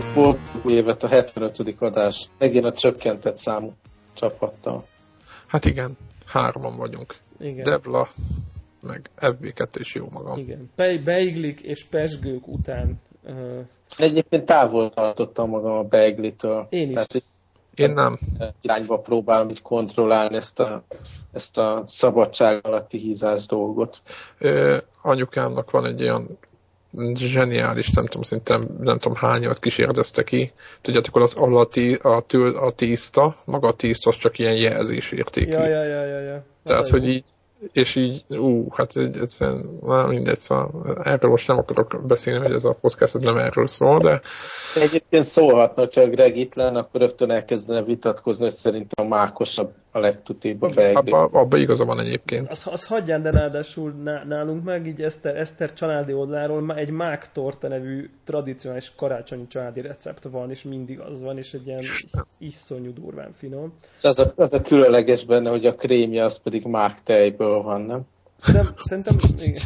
Sziasztok, évet a 75. adás. Megint a csökkentett számú csapattal. Hát igen, hárman vagyunk. Igen. Devla, meg FB2 is jó magam. Igen. Be- beiglik és pesgők után. Uh... Egyébként távol tartottam magam a beiglitől. Én is. Tehát, Én nem. Irányba próbálom így kontrollálni ezt a, ezt a szabadság alatti hízás dolgot. Ö, anyukámnak van egy olyan zseniális, nem tudom, szerintem nem tudom hányat kísérdezte ki. Tudjátok, az, ahol a, tí, a, tül, a tízta, maga a tízta az csak ilyen jelzés értékű. Ja, ja, ja, ja, ja. Tehát, hogy így és így, ú, hát egyszerűen, na mindegy, szóval erről most nem akarok beszélni, hogy ez a podcast nem erről szól, de... Egyébként szólhatna, hogyha Greg itt lenne, akkor rögtön elkezdene vitatkozni, hogy szerintem a mákosabb a legtutébb a. Abba, abba igaza van egyébként. Az, az hagyján, de ráadásul nálunk meg így Eszter, Eszter családi oldalról egy mák torta nevű tradicionális karácsonyi családi recept van, és mindig az van, és egy ilyen iszonyú durván finom. És az a, az a különleges benne, hogy a krémje az pedig mák tejből van, nem? Szerintem, szerintem igen.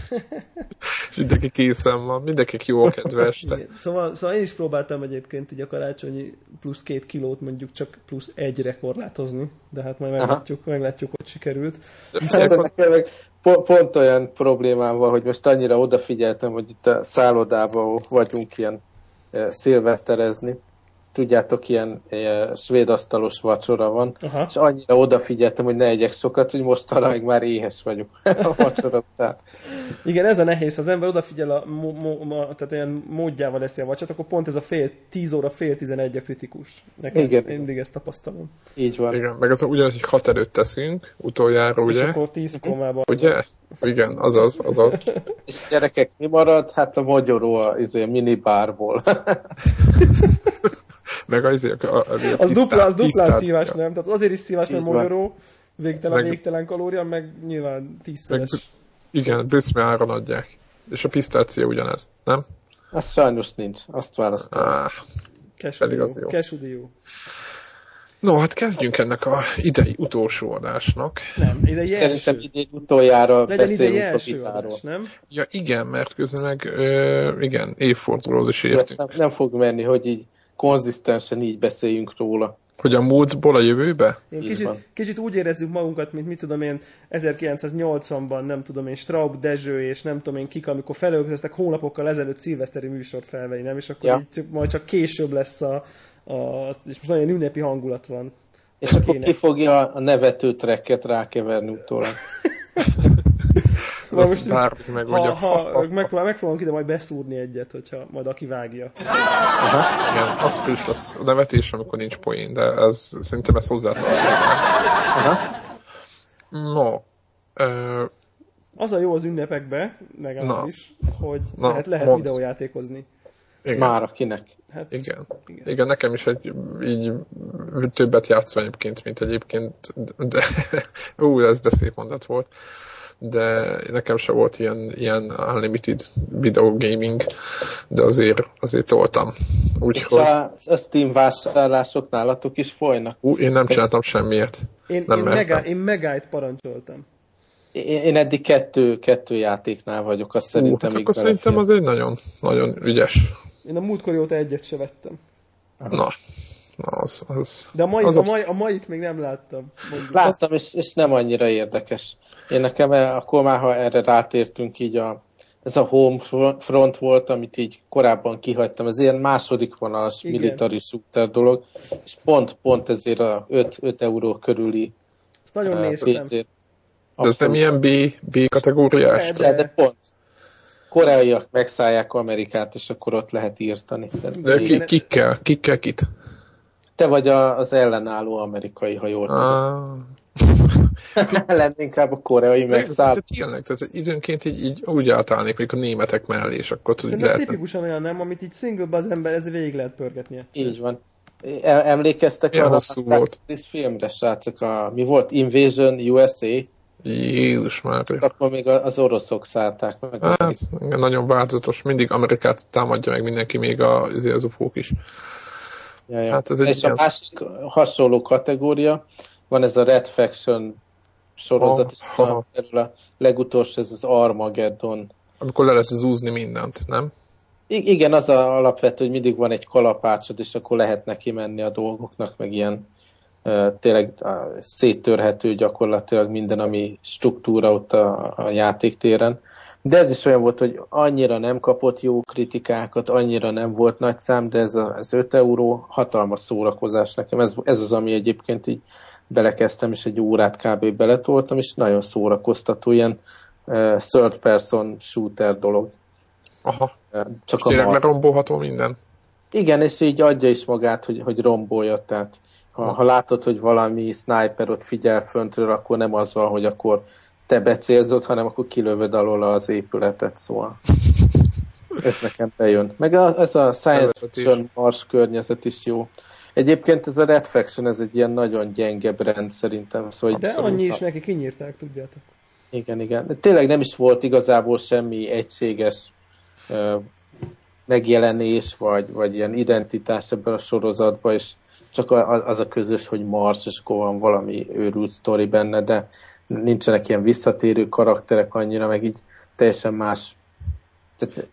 mindenki készen van, mindenki jó kedves. Szóval, szóval én is próbáltam egyébként így a karácsonyi plusz két kilót mondjuk csak plusz egyre korlátozni, de hát majd meglátjuk, meglátjuk hogy sikerült. Viszont... Pont, pont olyan problémám van, hogy most annyira odafigyeltem, hogy itt a szállodában vagyunk ilyen eh, szilveszterezni, tudjátok, ilyen, ilyen svéd asztalos vacsora van, Aha. és annyira odafigyeltem, hogy ne egyek sokat, hogy mostanra már éhes vagyok a vacsora után. Igen, ez a nehéz, az ember odafigyel a, mo, mo, tehát olyan módjával leszi a vacsot, akkor pont ez a fél, 10 óra, fél 11 a kritikus. Nekem Igen. mindig ezt tapasztalom. Így van. Igen, meg az ugyanaz, hogy hat előtt teszünk, utoljára, ugye? És akkor 10 komában. Ugye? Igen, azaz, azaz. és gyerekek, mi marad? Hát a magyaró a, izé, minibárból. meg az, a, a, a az dupla, az dupla szívás, nem? Tehát azért is szívás, mert magyaró, végtelen, meg, végtelen kalória, meg nyilván tízszeres. Meg, igen, bőszme áron adják. És a pisztácia ugyanez, nem? Az sajnos nincs, azt választom. Ah, pedig az jó. Kesudió. No, hát kezdjünk ennek a idei utolsó adásnak. Nem, idei Szerintem idei utoljára Legyen idei első adás, nem? Ja igen, mert közben meg, ö, igen, évfordulóhoz is értünk. Nem, nem fog menni, hogy így konzisztensen így beszéljünk róla. Hogy a múltból a jövőbe? Én kicsit, kicsit úgy érezzük magunkat, mint mit tudom én 1980-ban, nem tudom én, Straub, Dezső és nem tudom én kik, amikor felöltöztek hónapokkal ezelőtt szilveszteri műsort felvenni, nem? És akkor ja. így, majd csak később lesz a, a, és most nagyon ünnepi hangulat van. És akkor ki fogja a nevető trekket rákeverni utólag. most meg, ha, ha, ha, megpróbál, megpróbálunk ide majd beszúrni egyet, hogyha majd aki vágja. Aha, igen, akkor is lesz a nevetés, amikor nincs poén, de ez, szerintem ez hozzátartozik. No, uh, az a jó az ünnepekbe, legalábbis, hogy Na, lehet, lehet videójátékozni. Igen. Már akinek. Hát, igen. igen. Igen, nekem is egy, így többet játszom egyébként, mint egyébként, de ú, ez de szép mondat volt de nekem se volt ilyen, ilyen unlimited video gaming, de azért, azért toltam. Úgyhogy... A, a Steam vásárlások nálatok is folynak? Ú, én nem csináltam semmiért. Én, nem én, mega, én megáit parancsoltam. Én, én eddig kettő, kettő játéknál vagyok, azt szerintem Ú, hát akkor szerintem az egy nagyon, nagyon ügyes. Én a múltkor óta egyet se vettem. Na, Na, az, az, De a, mai, az a, mai, a mait még nem láttam. Mondjuk. Láttam, és, és nem annyira érdekes. Én nekem, eh, akkor már ha erre rátértünk, így a, ez a home front volt, amit így korábban kihagytam, ez ilyen második vonalas Igen. military shooter dolog, és pont, pont ezért a 5, 5 euró körüli Ezt nagyon uh, néztem. De ez nem ilyen B, B kategóriás? De, de pont. Koreaiak megszállják Amerikát, és akkor ott lehet írtani. De ki, kikkel? Kikkel kit? Te vagy a, az ellenálló amerikai, ha jól tudom. Lenni inkább a koreai megszállt. Tényleg, tehát időnként így, így úgy átállnék, mondjuk a németek mellé, és akkor tudod, lehet. tipikusan olyan nem, amit így single az ember, ez végig lehet pörgetni egyszer. Így van. Emlékeztek Milyen arra hosszú a volt. filmre, srácok, a, mi volt? Invasion USA? Jézus már. Akkor még az oroszok szállták meg. Hát, igen, nagyon változatos. Mindig Amerikát támadja meg mindenki, még a, az ufók is. Ja, ja. Hát ez egy És ilyen... a másik hasonló kategória, van ez a Red Faction sorozat, és ha, a, a legutolsó ez az Armageddon. Amikor le lehet zúzni mindent, nem? igen, az a alapvető, hogy mindig van egy kalapácsod, és akkor lehet neki menni a dolgoknak, meg ilyen uh, tényleg uh, széttörhető gyakorlatilag minden, ami struktúra ott a, a játéktéren. De ez is olyan volt, hogy annyira nem kapott jó kritikákat, annyira nem volt nagy szám, de ez, a, ez 5 euró hatalmas szórakozás nekem. Ez, ez az, ami egyébként így belekezdtem, és egy órát kb. beletoltam, és nagyon szórakoztató, ilyen uh, third person shooter dolog. Aha. Csak és tényleg lerombolható minden? Igen, és így adja is magát, hogy, hogy rombolja, tehát ha, ha látod, hogy valami sniper ott figyel föntről, akkor nem az van, hogy akkor te becélzod, hanem akkor kilövöd alól az épületet, szóval ez nekem bejön. Meg a, ez a science fiction mars környezet is jó. Egyébként ez a Red Faction, ez egy ilyen nagyon gyenge brand szerintem. Szóval De annyi is neki kinyírták, tudjátok. Igen, igen. Tényleg nem is volt igazából semmi egységes uh, megjelenés, vagy, vagy ilyen identitás ebben a sorozatban, és csak az a közös, hogy Mars, és akkor van valami őrült sztori benne, de nincsenek ilyen visszatérő karakterek annyira, meg így teljesen más. Tehát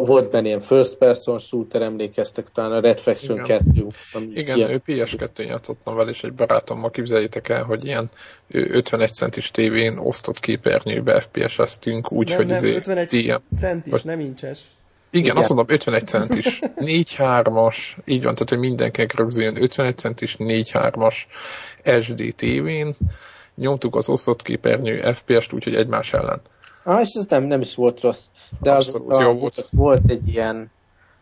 volt benne ilyen first person shooter, emlékeztek talán a Red Faction Igen. 2. Igen, ilyen... ő PS2-n játszottam vele, és egy barátommal képzeljétek el, hogy ilyen 51 centis tévén osztott képernyőbe FPS-eztünk, úgy, nem, nem, 51 ilyen, centis, vagy... nem incses. Igen, Igen, azt mondom, 51 centis, 4-3-as, így van, tehát hogy mindenkinek rögzüljön 51 centis, 4-3-as SD tévén, nyomtuk az osztott képernyő FPS-t, úgyhogy egymás ellen. Ah, és ez nem, nem is volt rossz. De Abszolút az, jó volt. volt egy ilyen,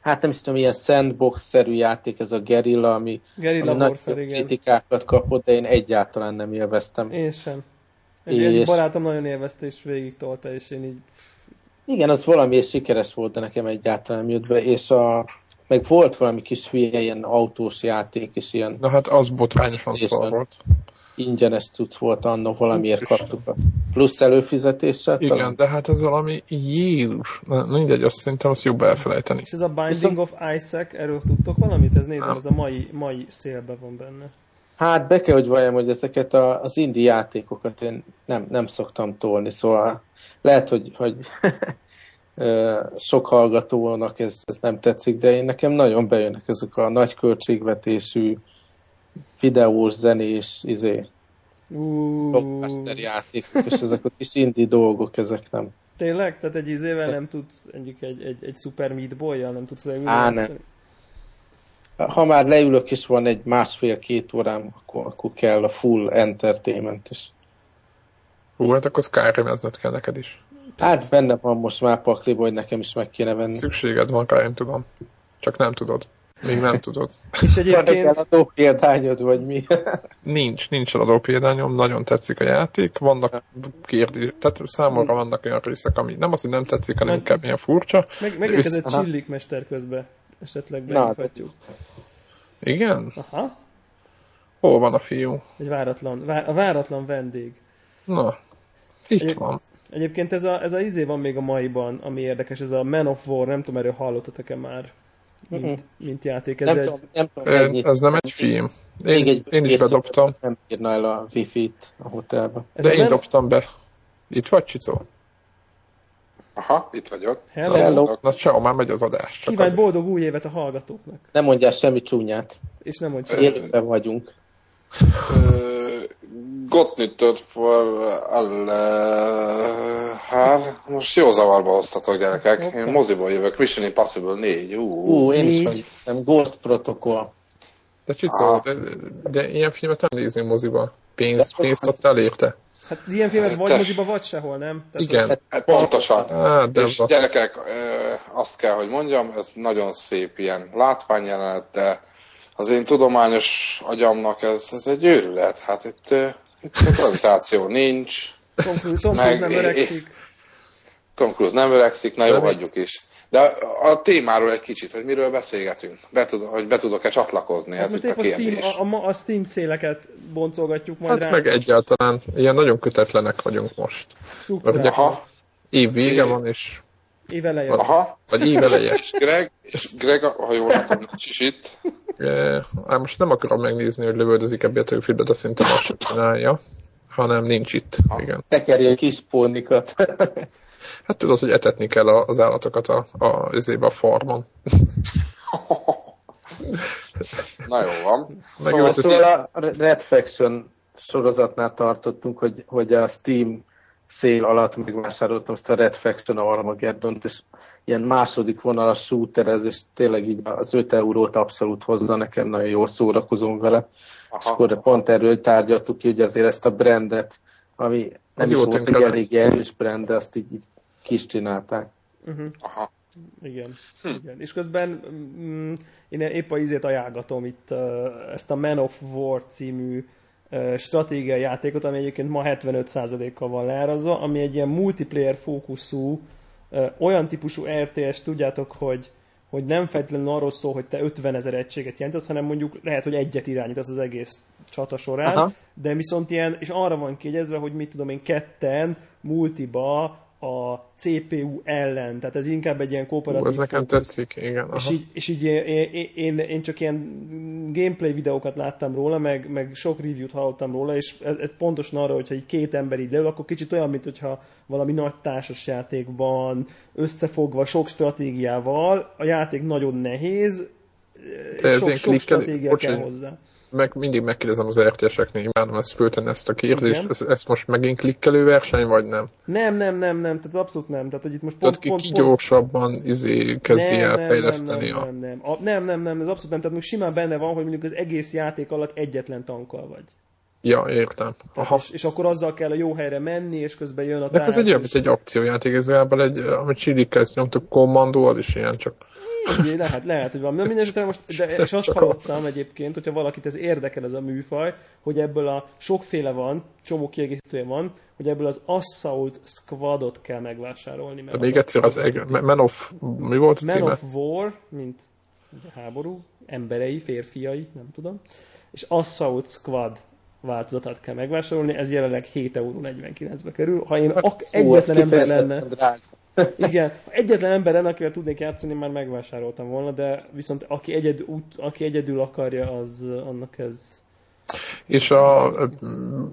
hát nem is tudom, ilyen sandbox-szerű játék, ez a Gerilla, ami, Gerilla ami Warfare, nagy kritikákat kapott, de én egyáltalán nem élveztem. Én sem. Egy, és... egy barátom nagyon élvezte, és végig tolta, és én így... Igen, az valami sikeres volt, de nekem egyáltalán jött be, és a, meg volt valami kis hülye ilyen autós játék, és ilyen... Na hát az botrányosan szar volt ingyenes cucc volt annó, valamiért kaptuk a plusz előfizetéssel. Igen, talán. de hát ez valami Jézus. Na, mindegy, azt szerintem azt jobb elfelejteni. És ez a Binding Viszont... of Isaac, erről tudtok valamit? Ez nézem, ez a mai, mai szélben van benne. Hát be kell, hogy valljam, hogy ezeket a, az indi játékokat én nem, nem szoktam tolni, szóval lehet, hogy, hogy sok hallgatónak ez, ez nem tetszik, de én nekem nagyon bejönnek ezek a nagy költségvetésű videós, zenés, izé, blockbuster játékok, és ezek a kis indie dolgok, ezek nem. Tényleg? Tehát egy izével nem tudsz, egyik egy, egy, egy Super Meat boy nem tudsz leülni? Á, nem. Ha már leülök és van egy másfél-két órám, akkor, akkor kell a full entertainment is. Hú, hát akkor skyrim kell neked is. Hát benne van most már pakliba, hogy nekem is meg kéne venni. Szükséged van rá, én tudom. Csak nem tudod. Még nem tudod. És egyébként... Van példányod, vagy mi? nincs, nincs példányom, nagyon tetszik a játék, vannak kérdés, tehát számomra vannak olyan részek, ami nem az, hogy nem tetszik, hanem meg, inkább ilyen furcsa. Meg, megérkezett össz... Csillik mester közben, esetleg benyughatjuk. Igen? Aha. Hol van a fiú? Egy váratlan, vá, a váratlan vendég. Na, itt Egy, van. Egyébként ez a, ez a izé van még a maiban, ami érdekes, ez a Man of War, nem tudom, erről hallottatok-e már? Mint, mint játék. Ez, nem egy... tudom, nem tudom, ez nem egy film. Én, egy én is bedobtam. Nem írna el a wifi-t a hotelbe. Ez De én nem... dobtam be. Itt vagy, Csicó? Aha, itt vagyok. Hello. Hello. Na ciao, már megy az adás. Csak Kívánj boldog új évet a hallgatóknak. Nem mondjál semmi csúnyát. És nem mondj semmi. vagyunk. Gott nyttår för alla här. Most jó zavarba hoztatok gyerekek. Okay. Én moziból jövök, Mission Impossible 4. Ú, uh, én is megnéztem, Ghost Protocol. De Csicó, ah. de, de, ilyen filmet nem nézünk moziba. Pénz, pénzt adtál érte? Hát ilyen filmet vagy moziba, vagy sehol, nem? Tehát Igen. Hát pontosan. Ah, de És gyerekek, azt kell, hogy mondjam, ez nagyon szép ilyen látványjelenet, de az én tudományos agyamnak ez, ez egy őrület. Hát itt, itt gravitáció nincs. Tom Cruise, Tom Cruise nem öregszik. Tom Cruise nem öregszik, na jó, hagyjuk is. De a témáról egy kicsit, hogy miről beszélgetünk, be tud, hogy be tudok-e csatlakozni, hát ez itt a kérdés. A Steam, a, a Steam széleket boncolgatjuk majd Hát rá. meg egyáltalán, ilyen nagyon kötetlenek vagyunk most. Mert ugye Aha. év vége van, és Éveleje. Aha. Vagy éveleje. és Greg, és Greg, ha jól látom, nincs is itt. E, hát most nem akarom megnézni, hogy lövöldözik ebbe a tőfilbe, de szerintem azt sem csinálja, hanem nincs itt. Igen. Tekerje kis pónikat. Hát tudod, hogy etetni kell az állatokat a, a, a, a farmon. Na jó van. Szóval, szóval a Red Faction sorozatnál tartottunk, hogy, hogy a Steam szél alatt megvásároltam ezt a Red Faction armageddon és ilyen második vonalas shooter és tényleg így az 5 eurót abszolút hozza nekem, nagyon jól szórakozom vele. Aha. És akkor pont erről tárgyaltuk ki, hogy azért ezt a brandet, ami nem az is volt egy elég erős brand, de azt így, így kis csinálták. Uh-huh. Aha. Igen, hm. igen. És közben mm, én épp a izét ajánlatom itt uh, ezt a Man of War című stratégiai játékot, ami egyébként ma 75%-kal van leárazva, ami egy ilyen multiplayer fókuszú, uh, olyan típusú RTS, tudjátok, hogy hogy nem feltétlenül arról szól, hogy te 50 ezer egységet jelentesz, hanem mondjuk lehet, hogy egyet irányítasz az egész csata során, Aha. de viszont ilyen, és arra van kiegyezve, hogy mit tudom én, ketten multiba a CPU ellen, tehát ez inkább egy ilyen kooperatív Ez nekem fókusz. tetszik, igen. Aha. És így, és így én, én, én, csak ilyen gameplay videókat láttam róla, meg, meg sok review-t hallottam róla, és ez, ez pontosan arra, hogyha egy két ember így leül, akkor kicsit olyan, mint hogyha valami nagy társasjátékban összefogva sok stratégiával, a játék nagyon nehéz, De sok, sok stratégia kell hozzá meg mindig megkérdezem az RTS-eknél, imádom ezt föltenni ezt a kérdést, ez, ez, most megint klikkelő verseny, vagy nem? Nem, nem, nem, nem, tehát abszolút nem. Tehát, hogy itt most pont, tehát ki, ki gyorsabban izé, kezdi nem, el nem, fejleszteni nem, nem, a... nem, nem, a, nem, nem, nem, ez abszolút nem, tehát még simán benne van, hogy mondjuk az egész játék alatt egyetlen tankkal vagy. Ja, értem. Aha. És, és, akkor azzal kell a jó helyre menni, és közben jön a De ez egy olyan, mint egy akciójáték, ez egy, amit Chili nyomtuk, kommandó, az is ilyen, csak így, lehet, lehet, hogy van. Na, minden esetre most, de, és azt hallottam egyébként, hogyha valakit ez érdekel ez a műfaj, hogy ebből a sokféle van, csomó kiegészítője van, hogy ebből az Assault Squadot kell megvásárolni. Mert de még egyszer az eg- Man of... Mi volt Man címe? of War, mint háború, emberei, férfiai, nem tudom. És Assault Squad változatát kell megvásárolni, ez jelenleg 7,49 euró be kerül. Ha én hát, ak- egyetlen ember lenne... Drága. Igen, egyetlen emberen, akivel tudnék játszani, már megvásároltam volna, de viszont aki, egyedül, aki egyedül akarja, az annak ez... És a,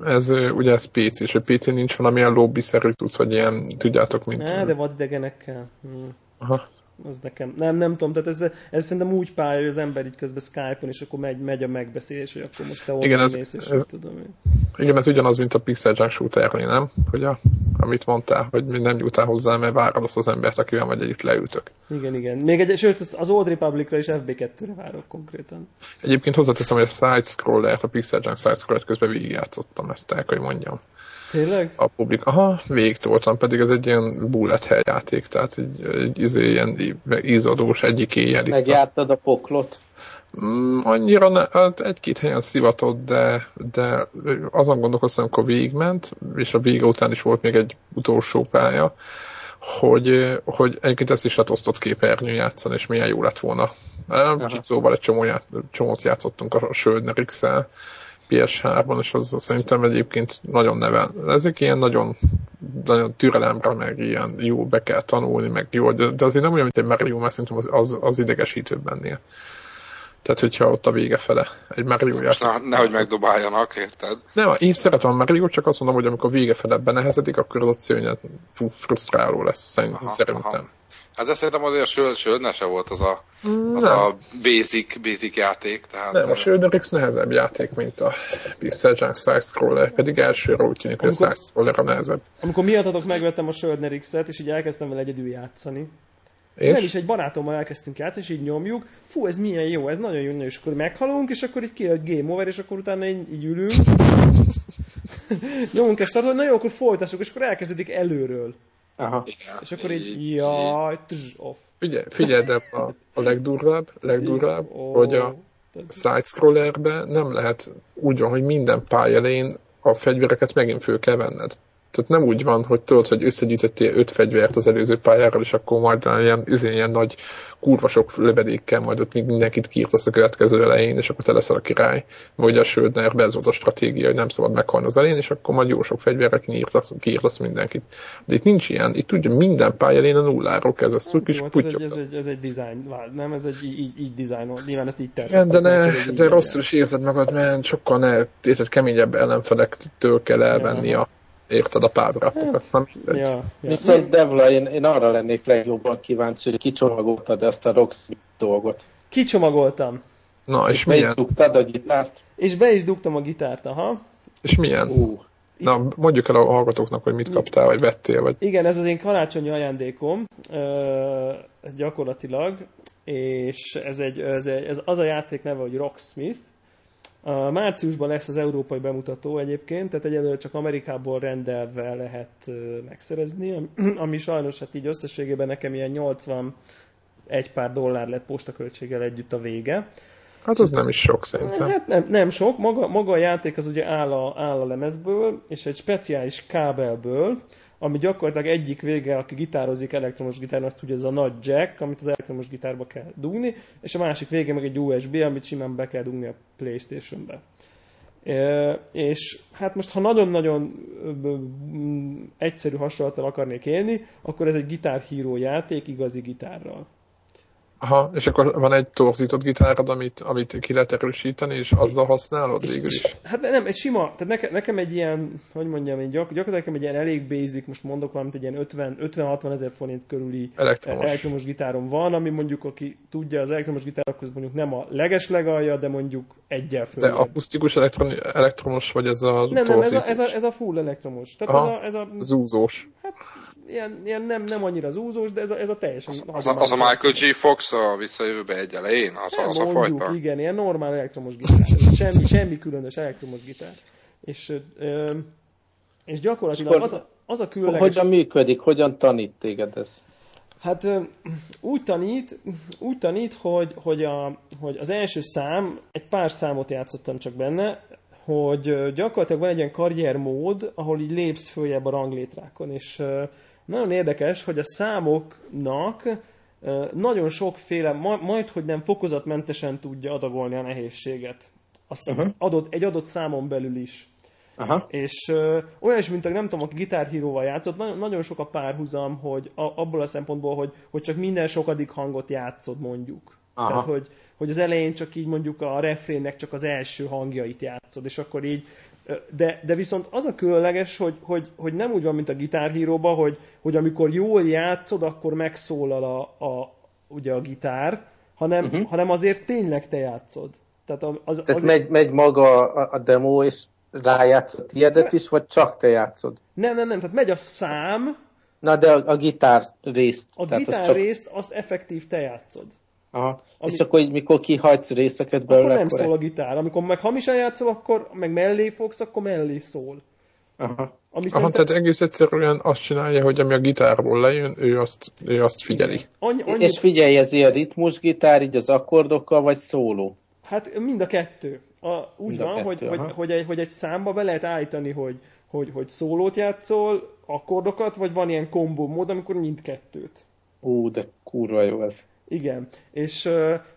ez ugye ez PC, és a PC nincs valamilyen lobby-szerű tudsz, hogy ilyen, tudjátok, mint... Ne, de vadidegenekkel. Hm. Aha az nekem, nem, nem tudom, tehát ez, ez szerintem úgy pálya, hogy az ember így közben Skype-on, és akkor megy, megy a megbeszélés, hogy akkor most te igen, ez, mész, és ez, tudom én. Igen, ez ugyanaz, mint a Pixel Junk shooter nem? Hogy a, amit mondtál, hogy nem jutál hozzá, mert várod azt az embert, akivel majd együtt leültök. Igen, igen. Még egy, sőt, az Old Republic-ra is FB2-re várok konkrétan. Egyébként hozzáteszem, hogy a side-scroller, a Pixel Junk side-scroller közben végigjátszottam ezt el, hogy mondjam. Tényleg? A publik, aha, végtoltam, pedig ez egy ilyen bullet hell játék, tehát egy, egy izé, ilyen ízadós egyik éjjel. Megjártad a poklot? Mm, annyira ne, hát egy-két helyen szivatott, de, de azon gondolkoztam, amikor végigment, és a vége után is volt még egy utolsó pálya, hogy, hogy egyébként ezt is lehet osztott képernyőn játszani, és milyen jó lett volna. Kicsit szóval egy csomó ját, csomót játszottunk a Söldner x PS3-ban, és az szerintem egyébként nagyon nevel. Ezek ilyen nagyon, nagyon türelemre, meg ilyen jó be kell tanulni, meg jó, de, de azért nem olyan, mint egy Mario, mert szerintem az, az, az idegesítőbb bennél. Tehát, hogyha ott a vége fele egy Mario játék. Ne, nehogy megdobáljanak, érted? Nem, én szeretem a Mario, csak azt mondom, hogy amikor vége fele benehezedik, akkor az ott szörnyen frusztráló lesz, szerintem. Aha, aha. Hát de szerintem azért a Söldner se volt az a, az a basic, basic játék. Tehát... Nem, a Söldner X nehezebb játék, mint a Pixel Junk Side Scroller, pedig elsőre úgy tűnik, hogy a Side Scroller a nehezebb. Amikor miattatok megvettem a Söldner X-et, és így elkezdtem vele egyedül játszani. És? Nem is, egy barátommal elkezdtünk játszani, és így nyomjuk. Fú, ez milyen jó, ez nagyon jó, és akkor meghalunk, és akkor így ki hogy game over, és akkor utána így, így ülünk. Nyomunk ezt, na jó, akkor folytassuk, és akkor elkezdődik előről. Aha. Igen, és akkor így, így jaj, tz, off. Figyelj, figyelj de a, a legdurvább, legdurvább, oh, hogy a side-scrollerbe nem lehet úgy van, hogy minden pályelén a fegyvereket megint föl kell venned. Tehát nem úgy van, hogy tudod, hogy összegyűjtöttél öt fegyvert az előző pályáról, és akkor majd ilyen, izé, ilyen nagy kurva sok lövedékkel, majd ott mindenkit kiírtasz a következő elején, és akkor te leszel a király. Vagy a Söldner, ez volt a stratégia, hogy nem szabad meghalni az elején, és akkor majd jó sok fegyverrel kiírtasz, kiírtasz mindenkit. De itt nincs ilyen, itt ugye minden pálya elején a nulláról kezdesz, hát, és ez, egy, ez, egy, ez egy design, nem? Ez egy így, így design, nyilván ezt így terveztek. de, ne, de, rosszul is érzed magad, mert sokkal ne, keményebb ellenfelektől kell elvenni a érted a pábrápokat. Hát, ja, ja. Viszont Devla, én, én arra lennék legjobban kíváncsi, hogy kicsomagoltad ezt a Roxy dolgot. Kicsomagoltam. Na, és, és milyen? Be a gitárt? És be is dugtam a gitárt, aha. És milyen? Uh. Na, mondjuk el a hallgatóknak, hogy mit kaptál, vagy vettél, vagy... Igen, ez az én karácsonyi ajándékom, gyakorlatilag, és ez, egy, ez, egy, ez az a játék neve, hogy Rocksmith. Uh, márciusban lesz az európai bemutató egyébként, tehát egyelőre csak Amerikából rendelve lehet megszerezni, ami, ami sajnos hát így összességében nekem ilyen 80 egy pár dollár lett postaköltséggel együtt a vége. Hát az nem is sok szerintem. Hát nem, nem sok, maga, maga a játék az ugye áll a, áll a lemezből, és egy speciális kábelből, ami gyakorlatilag egyik vége, aki gitározik elektromos gitáron, azt tudja, ez a nagy jack, amit az elektromos gitárba kell dugni, és a másik vége meg egy USB, amit simán be kell dugni a Playstation-be. És hát most, ha nagyon-nagyon egyszerű hasonlattal akarnék élni, akkor ez egy gitárhíró játék igazi gitárral. Aha, és akkor van egy torzított gitárod, amit, amit ki lehet erősíteni, és azzal használod és, végül is? Hát nem, egy sima, tehát nekem, nekem egy ilyen, hogy mondjam, egy gyak, gyakorlatilag nekem egy ilyen elég basic, most mondok valamit, egy ilyen 50-60 ezer forint körüli elektromos. elektromos gitárom van, ami mondjuk, aki tudja az elektromos gitárokhoz mondjuk nem a leges legalja, de mondjuk egyel föl. De akusztikus elektron, elektromos, vagy ez a Nem, nem, ez a, ez a, ez a full elektromos. Tehát Aha, ez a, ez a, zúzós. Hát ilyen, ilyen nem, nem annyira zúzós, de ez a, ez a teljesen... Az, az, az a Michael G. Fox a visszajövőbe egy elején? Az, nem, az mondjuk, a fajta? igen, ilyen normál elektromos gitár. Ez semmi, semmi különös elektromos gitár. És, ö, és gyakorlatilag az a, az a különleges... Hogyan működik? Hogyan tanít téged ez? Hát úgy tanít, úgy tanít hogy, hogy, a, hogy az első szám, egy pár számot játszottam csak benne, hogy gyakorlatilag van egy ilyen karriermód, ahol így lépsz följebb a ranglétrákon, és nagyon érdekes, hogy a számoknak nagyon sokféle, majd hogy nem fokozatmentesen tudja adagolni a nehézséget. Azt uh-huh. adott, egy adott számon belül is. Aha. És ö, olyan is, mint a, nem tudom, aki gitárhíróval játszott, nagyon, nagyon sok a párhuzam, hogy a, abból a szempontból, hogy, hogy csak minden sokadik hangot játszod mondjuk. Aha. Tehát, hogy, hogy az elején csak így mondjuk a refrénnek csak az első hangjait játszod, és akkor így de, de viszont az a különleges, hogy, hogy, hogy nem úgy van, mint a gitárhíróban, hogy, hogy amikor jól játszod, akkor megszólal a, a, ugye a gitár, hanem, uh-huh. hanem azért tényleg te játszod. Tehát, az, az, Tehát azért... megy, megy maga a, a demo, és rájátszott ilyedet is, vagy csak te játszod? Nem, nem, nem, tehát megy a szám. Na, de a, a gitár részt. A gitár csak... részt, azt effektív te játszod. Aha. Ami... És akkor így, mikor kihagysz részeket belőle, akkor nem akkor szól a gitár. Amikor meg hamisan játszol, akkor meg mellé fogsz, akkor mellé szól. Aha. Ami Aha, tehát egész egyszerűen azt csinálja, hogy ami a gitárból lejön, ő azt, ő azt figyeli. Annyi, annyi... És figyelj, ez ilyen ritmusgitár, így az akkordokkal, vagy szóló? Hát mind a kettő. A, úgy mind van, kettő, hogy, hogy, hogy, egy, hogy egy számba be lehet állítani, hogy, hogy, hogy szólót játszol, akkordokat, vagy van ilyen kombó mód, amikor mindkettőt. Ú, de kurva jó ez. Igen, és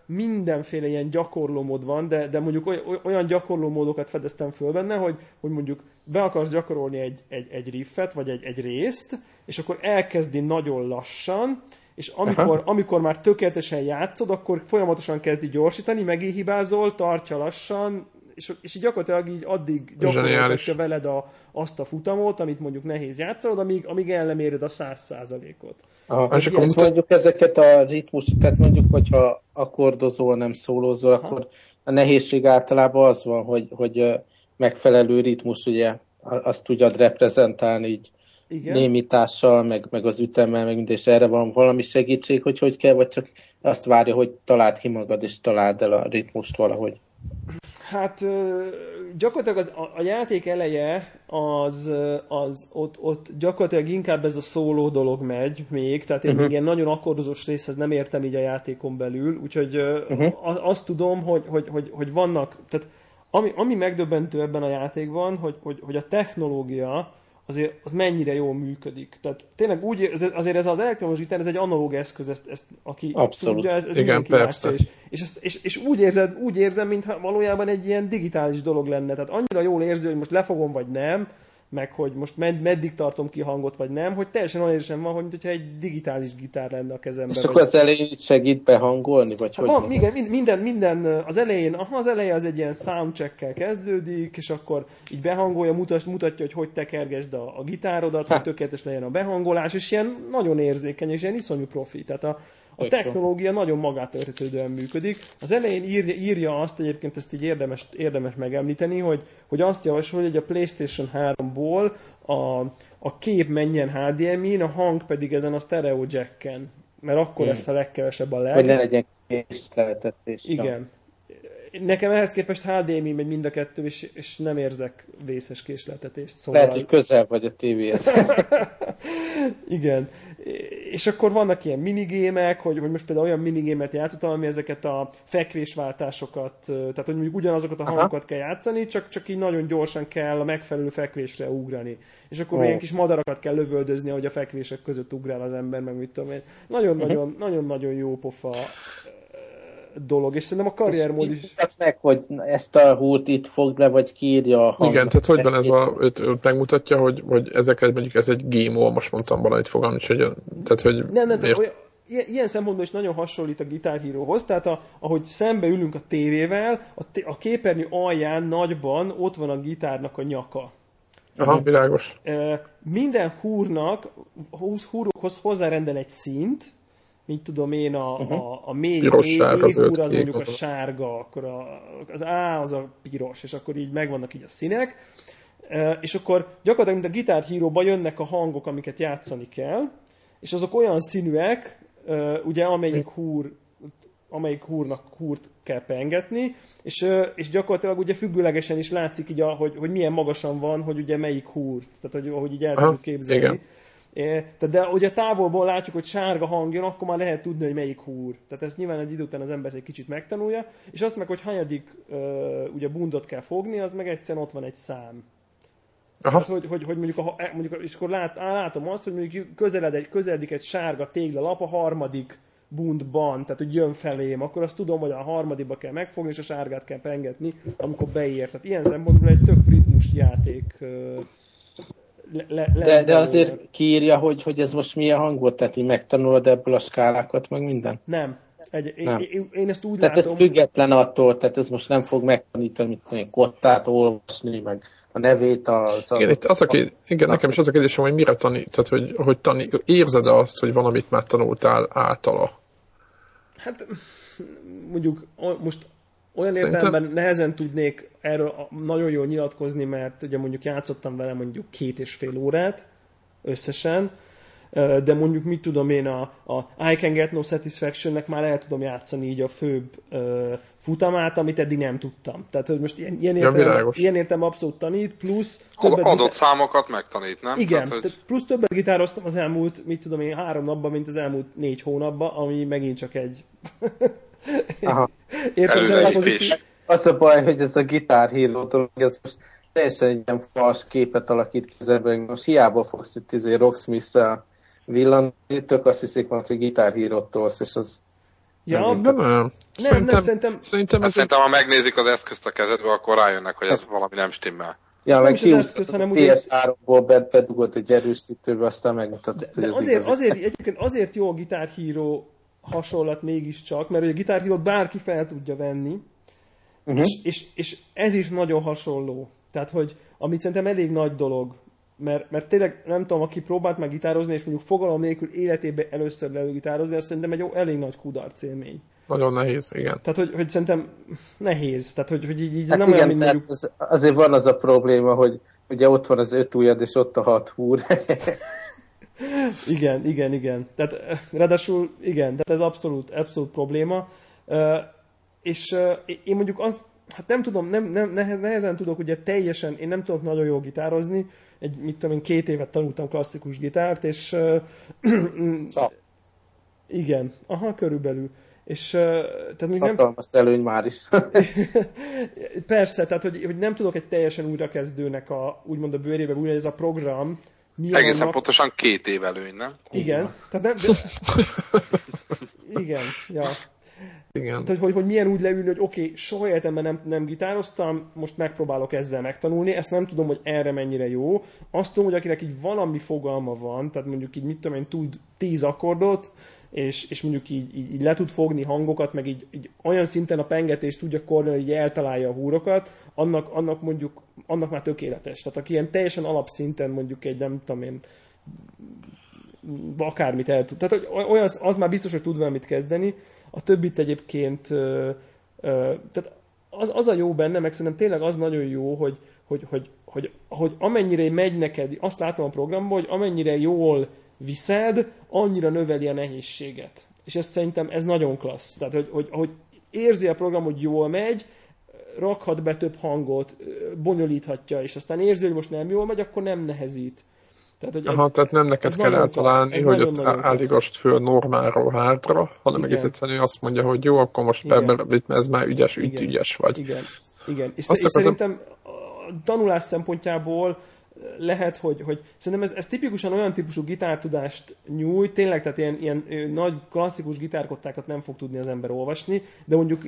mindenféle ilyen gyakorlómód van, de, de mondjuk oly, olyan gyakorlómódokat fedeztem föl benne, hogy, hogy mondjuk be akarsz gyakorolni egy, egy, egy riffet, vagy egy, egy részt, és akkor elkezdi nagyon lassan, és amikor, amikor már tökéletesen játszod, akkor folyamatosan kezdi gyorsítani, megint hibázol, tartja lassan, és, és így gyakorlatilag így addig gyakorolhatja veled a, azt a futamot, amit mondjuk nehéz játszanod, amíg, amíg el nem éred a száz százalékot. És akkor mondjuk ezeket a ritmus, tehát mondjuk, hogyha akkordozol, nem szólózol, Aha. akkor a nehézség általában az van, hogy, hogy megfelelő ritmus, ugye, azt tudjad reprezentálni így Igen. némítással, meg, meg az ütemmel, meg minden, és erre van valami segítség, hogy hogy kell, vagy csak azt várja, hogy találd ki magad, és találd el a ritmust valahogy. Hát gyakorlatilag az, a, a játék eleje az, az ott, ott gyakorlatilag inkább ez a szóló dolog megy még, tehát én uh-huh. még ilyen nagyon akkordozós részhez nem értem így a játékon belül, úgyhogy uh-huh. azt tudom, hogy, hogy, hogy, hogy vannak, tehát ami, ami megdöbbentő ebben a játékban, hogy, hogy, hogy a technológia azért az mennyire jól működik. Tehát tényleg úgy, azért ez az elektromos gitár, ez egy analóg eszköz, ezt, ezt aki Abszolút. tudja, ez, ez Igen, persze. És, és, ezt, és, és, úgy, érzed, úgy érzem, mintha valójában egy ilyen digitális dolog lenne. Tehát annyira jól érzi, hogy most lefogom vagy nem, meg hogy most med- meddig tartom ki hangot, vagy nem, hogy teljesen olyan érzem van, hogy mintha egy digitális gitár lenne a kezemben. És akkor az elején segít behangolni, vagy hát hogy van, igen, minden, minden, az elején, aha, az eleje az egy ilyen soundcheck kezdődik, és akkor így behangolja, mutat, mutatja, hogy hogy tekergesd a, a gitárodat, ha. hogy tökéletes legyen a behangolás, és ilyen nagyon érzékeny, és ilyen iszonyú profi. Tehát a, a technológia nagyon magát értetődően működik. Az elején írja, írja azt, egyébként ezt így érdemes, érdemes megemlíteni, hogy, hogy azt javasol, hogy a PlayStation 3-ból a, a kép menjen HDMI-n, a hang pedig ezen a stereo jacken. Mert akkor hmm. lesz a legkevesebb a leg. Hogy ne legyen késleltetés. Igen. Nekem ehhez képest HDMI megy mind a kettő, és, és nem érzek vészes késleltetést. Szóval... Lehet, hogy közel vagy a tévéhez. Igen és akkor vannak ilyen minigémek, hogy, hogy most például olyan minigémet játszottam, ami ezeket a fekvésváltásokat, tehát hogy mondjuk ugyanazokat a hangokat Aha. kell játszani, csak, csak így nagyon gyorsan kell a megfelelő fekvésre ugrani. És akkor oh. ilyen kis madarakat kell lövöldözni, hogy a fekvések között ugrál az ember, meg mit tudom én. Nagyon-nagyon uh-huh. nagyon-nagyon jó pofa dolog, és szerintem a karriermód is... meg, hogy ezt a húrt itt fog le, vagy kiírja a Igen, tehát hogy van ez a, őt, őt megmutatja, hogy, hogy ezeket mondjuk ez egy GMO, most mondtam valamit fogalmat, hogy, tehát hogy... Nem, nem, tehát olyan, ilyen szempontból is nagyon hasonlít a gitárhíróhoz, tehát a, ahogy szembe ülünk a tévével, a, a képernyő alján nagyban ott van a gitárnak a nyaka. Aha, világos. Minden húrnak, húrokhoz hozzárendel egy szint, mit tudom én, a, uh-huh. a, a mély, piros, mély, sárga, mély húr az mondjuk a sárga, akkor a, az A az a piros, és akkor így megvannak így a színek, és akkor gyakorlatilag, mint a gitárhíróban jönnek a hangok, amiket játszani kell, és azok olyan színűek, ugye amelyik húr amelyik húrnak húrt kell pengetni, és, és gyakorlatilag ugye függőlegesen is látszik így, a, hogy, hogy milyen magasan van, hogy ugye melyik húrt, tehát hogy, hogy így el tudjuk képzelni. Igen. De ugye távolból látjuk, hogy sárga hang jön, akkor már lehet tudni, hogy melyik húr. Tehát ezt nyilván egy idő után az ember egy kicsit megtanulja, és azt meg, hogy hanyadik ugye bundot kell fogni, az meg egyszerűen ott van egy szám. Aha. Tehát, hogy, hogy, hogy mondjuk, a, e, mondjuk, és akkor lát, látom azt, hogy mondjuk közeled egy, közeledik egy sárga téglalap a harmadik bundban, tehát hogy jön felém, akkor azt tudom, hogy a harmadikba kell megfogni, és a sárgát kell pengetni, amikor beér. Tehát ilyen szempontból egy tök ritmus játék le, le, de, de azért kiírja, hogy, hogy ez most milyen hang volt, tehát így megtanulod ebből a skálákat, meg minden? Nem. Egy, nem. Én, én, ezt úgy tehát látom... ez független attól, tehát ez most nem fog megtanítani, mit tudom, kottát olvasni, meg a nevét az... Igen, itt az a kérdés, igen, nekem is az a kérdésem, hogy mire tanít, tehát hogy, hogy tanít, érzed-e azt, hogy valamit már tanultál általa? Hát mondjuk most olyan Szerintem... értelemben nehezen tudnék erről nagyon jól nyilatkozni, mert ugye mondjuk játszottam vele mondjuk két és fél órát összesen, de mondjuk mit tudom én, a, a I Can Get No Satisfaction-nek már el tudom játszani így a főbb uh, futamát, amit eddig nem tudtam. Tehát, hogy most ilyen, ilyen, értelem, ja, ilyen értem abszolút tanít, plusz... Többet adott gitár... számokat megtanít, nem? Igen, tehát, hogy... plusz többet gitároztam az elmúlt, mit tudom én, három napban, mint az elmúlt négy hónapban, ami megint csak egy Aha. Értem, Az a baj, hogy ez a gitárhíró dolog, ez most teljesen egy ilyen fals képet alakít ki Most hiába fogsz itt izé Rocksmith-szel villanni, tök azt hiszik majd, hogy gitárhírót tolsz, és az Ja, nem, nem, nem. Szerintem, nem, szerintem, szerintem, ez szerintem, ha megnézik az eszközt a kezedbe, akkor rájönnek, hogy ez valami nem stimmel. Ja, nem meg is az eszköz, hanem ugye... PS3-ból bedugott egy erősítőbe, aztán megmutatott, de, de hogy azért, azért, egyébként azért jó a gitárhíró hasonlat mégiscsak, mert ugye a gitárhírót bárki fel tudja venni, uh-huh. és, és, és ez is nagyon hasonló. Tehát, hogy amit szerintem elég nagy dolog, mert, mert tényleg nem tudom, aki próbált meg gitározni, és mondjuk fogalom nélkül életében először legitározni, azt szerintem egy elég nagy kudarc élmény. Nagyon nehéz, igen. Tehát, hogy, hogy szerintem nehéz. Tehát, hogy, hogy így, így hát nem igen, olyan, mint mondjuk... az, azért van az a probléma, hogy ugye ott van az öt ujjad, és ott a hat húr. igen, igen, igen. Tehát eh, ráadásul igen, tehát ez abszolút, abszolút probléma. Uh, és uh, én mondjuk azt, hát nem tudom, nem, nem, nehezen tudok ugye teljesen, én nem tudok nagyon jól gitározni, egy, mit tudom én, két évet tanultam klasszikus gitárt, és igen, aha, körülbelül. És, tehát még nem... előny már is. Persze, tehát hogy, hogy nem tudok egy teljesen újrakezdőnek a, úgymond a bőrébe úgy, ez a program, mi Egészen vannak... pontosan két év előny, nem? Igen. Tehát nem, de... Igen, ja. Igen. Tehát, hogy, hogy milyen úgy leülni, hogy oké, okay, soha életemben nem, nem gitároztam, most megpróbálok ezzel megtanulni, ezt nem tudom, hogy erre mennyire jó. Azt tudom, hogy akinek így valami fogalma van, tehát mondjuk így mit tudom én, tud tíz akkordot, és, és mondjuk így, így, így, le tud fogni hangokat, meg így, így olyan szinten a pengetést tudja koordinálni, hogy eltalálja a húrokat, annak, annak mondjuk, annak már tökéletes. Tehát aki ilyen teljesen alapszinten mondjuk egy, nem tudom én, akármit el tud. Tehát olyan, az már biztos, hogy tud valamit kezdeni, a többit egyébként, ö, ö, tehát az, az a jó benne, meg szerintem tényleg az nagyon jó, hogy, hogy, hogy, hogy, hogy amennyire megy neked, azt látom a programban, hogy amennyire jól viszed, annyira növeli a nehézséget. És ez szerintem ez nagyon klassz. Tehát, hogy, hogy, hogy érzi a program, hogy jól megy, rakhat be több hangot, bonyolíthatja, és aztán érzi, hogy most nem jól megy, akkor nem nehezít. Tehát, hogy ez, Aha, tehát nem neked kell eltalálni, hogy ott állígast föl normálról hátra, hanem Igen. egész egyszerűen azt mondja, hogy jó, akkor most ebben ez már ügyes, ügy, ügyes vagy. Igen. Igen. És, azt és szerintem a tanulás szempontjából lehet, hogy, hogy szerintem ez, ez tipikusan olyan típusú gitártudást nyújt, tényleg, tehát ilyen, ilyen nagy klasszikus gitárkottákat nem fog tudni az ember olvasni, de mondjuk,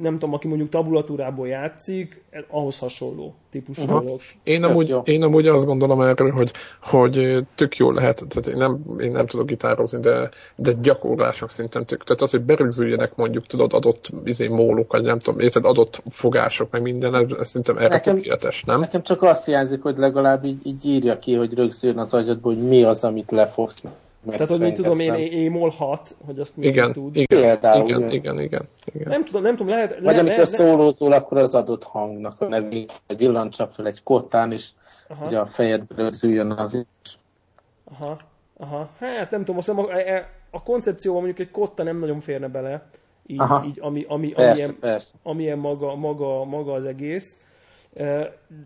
nem tudom, aki mondjuk tabulatúrából játszik, ahhoz hasonló típusú uh-huh. dolog. Én amúgy, én amúgy azt gondolom erről, hogy, hogy tök jó lehet, tehát én nem, én nem tudok gitározni, de, de gyakorlások szinten tök. Tehát az, hogy berögzüljenek mondjuk, tudod, adott izé, móluk, vagy nem tudom, érted, adott fogások, meg minden, ez, ez szerintem erre nekem, tökéletes, nem? Nekem csak azt hiányzik, hogy legalább így, így írja ki, hogy rögzüljön az agyadból, hogy mi az, amit lefogsz. Tehát, hogy mit tudom én, émol 6, hogy azt igen, tud. Igen, Például, igen, igen, igen, igen, igen. Nem tudom, nem tudom, lehet... Vagy le, amikor le, szólózol, akkor az adott hangnak a nevét, egy villancsap fel egy kottán, és aha. ugye a fejedbe rögzüljön az is. Aha, aha. Hát nem tudom, azt a, a, a koncepcióban mondjuk egy kotta nem nagyon férne bele, így, aha. így ami, ami, persze, amilyen, persze. amilyen maga, maga, maga az egész.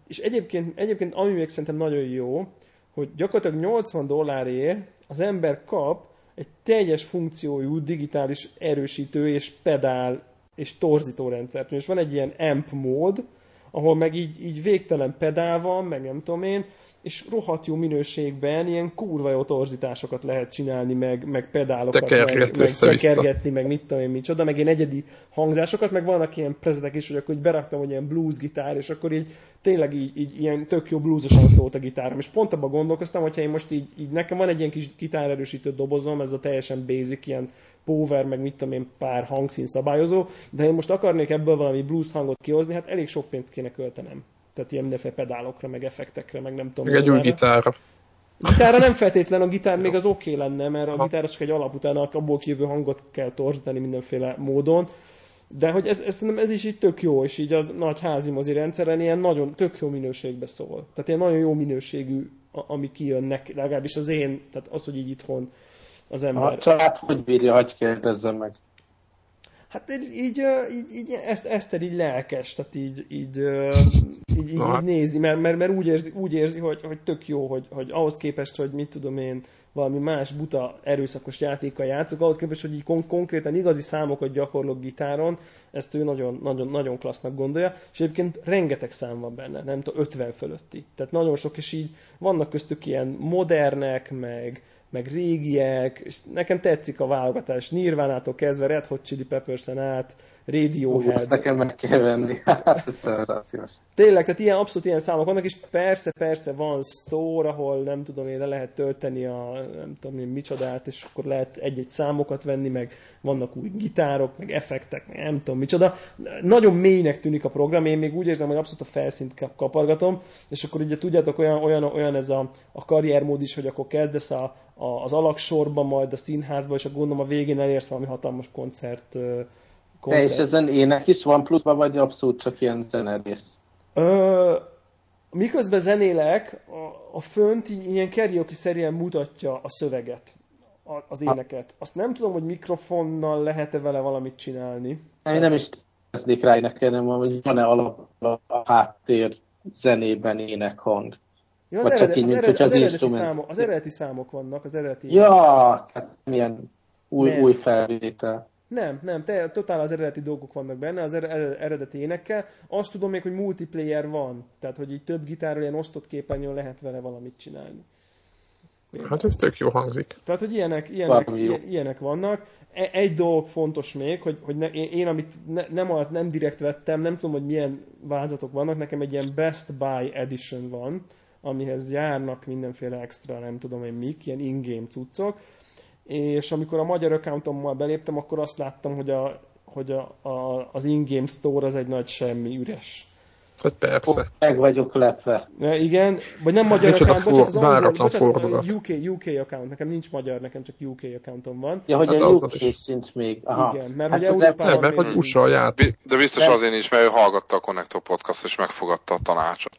És egyébként, egyébként ami még szerintem nagyon jó, hogy gyakorlatilag 80 dollárért az ember kap egy teljes funkciójú digitális erősítő és pedál és torzító rendszert. És van egy ilyen amp mód, ahol meg így, így végtelen pedál van, meg nem tudom én, és rohadt jó minőségben ilyen kurva jó torzításokat lehet csinálni, meg, meg pedálokat, meg, meg tekergetni, meg mit tudom én micsoda, meg ilyen egyedi hangzásokat, meg vannak ilyen prezetek is, hogy akkor így beraktam, hogy ilyen blues gitár, és akkor így tényleg így, így ilyen tök jó bluesosan szólt a gitárom. És pont abban gondolkoztam, hogyha én most így, így nekem van egy ilyen kis gitárerősítő dobozom, ez a teljesen basic, ilyen power, meg mit tudom én, pár hangszín szabályozó, de én most akarnék ebből valami blues hangot kihozni, hát elég sok pénzt kéne költenem. Tehát ilyen mindenféle pedálokra, meg effektekre, meg nem tudom. Meg egy új gitárra. Gitárra nem feltétlen, a gitár még az oké okay lenne, mert a gitár csak egy alap után abból kijövő hangot kell torzítani mindenféle módon. De hogy ez, ez, ez is így tök jó, és így az nagy házi mozi rendszeren ilyen nagyon tök jó minőségbe szól. Tehát ilyen nagyon jó minőségű, ami kijönnek, legalábbis az én, tehát az, hogy így itthon az ember. A család hogy bírja, hogy kérdezzem meg. Hát így, így, így ezt, Eszter így lelkes, tehát így, így, így, így, így hát. nézi, mert, mert, mert úgy, érzi, úgy érzi, hogy, hogy tök jó, hogy, hogy ahhoz képest, hogy mit tudom én, valami más buta erőszakos játékkal játszok, ahhoz képest, hogy így kon- konkrétan igazi számokat gyakorlok gitáron, ezt ő nagyon, nagyon, nagyon klassznak gondolja, és egyébként rengeteg szám van benne, nem tudom, 50 fölötti. Tehát nagyon sok, és így vannak köztük ilyen modernek, meg, meg régiek, és nekem tetszik a válogatás. Nirvánától kezdve Red Hot Chili Peppers-en át, Radiohead. Ezt nekem meg kell venni. Hát ez szenzációs. Tényleg, tehát ilyen, abszolút ilyen számok vannak, és persze, persze van store, ahol nem tudom én, le lehet tölteni a nem tudom én micsodát, és akkor lehet egy-egy számokat venni, meg vannak új gitárok, meg effektek, meg nem tudom micsoda. Nagyon mélynek tűnik a program, én még úgy érzem, hogy abszolút a felszínt kapargatom, és akkor ugye tudjátok, olyan, olyan, olyan ez a, a karriermód is, hogy akkor kezdesz a, a, az alaksorba, majd a színházba, és akkor gondolom a végén elérsz valami hatalmas koncert koncert. Te és ezen ének is van pluszban, vagy abszolút csak ilyen zenerész? Ö, miközben zenélek, a, a fönt ilyen karaoke szerűen mutatja a szöveget, a, az éneket. Azt nem tudom, hogy mikrofonnal lehet-e vele valamit csinálni. Én nem is kezdnék rá nekem, hogy van-e alap a háttér zenében énekhang. Ja, az, eredet, így, az, eredet, az, az, eredeti számok, az eredeti számok vannak, az eredeti... Ja, hát milyen új, új felvétel. Nem, nem, te, totál az eredeti dolgok vannak benne, az eredeti énekkel. Azt tudom még, hogy multiplayer van, tehát hogy így több gitárral ilyen osztott képernyőn lehet vele valamit csinálni. Hát ez tök jó hangzik. Tehát, hogy ilyenek, ilyenek, ilyenek vannak. E, egy dolog fontos még, hogy, hogy ne, én, én, amit ne, nem, nem direkt vettem, nem tudom, hogy milyen változatok vannak, nekem egy ilyen Best Buy Edition van, amihez járnak mindenféle extra, nem tudom én mik, ilyen in-game cuccok, és amikor a magyar accountommal beléptem, akkor azt láttam, hogy, a, hogy a, a, az in-game store az egy nagy semmi, üres. Hát persze. Meg vagyok lepve. Ja, igen, vagy nem magyar Micsoda account, bocsánat, az angol, bocsánat, UK, UK account, nekem nincs magyar, nekem csak UK accountom van. Ja, hogy hát a UK is sincs még. Aha. Igen, mert hát hogy Európában Nem, mert hogy USA játék. De biztos azért nincs, mert ő hallgatta a Connector podcast, és megfogadta a tanácsot.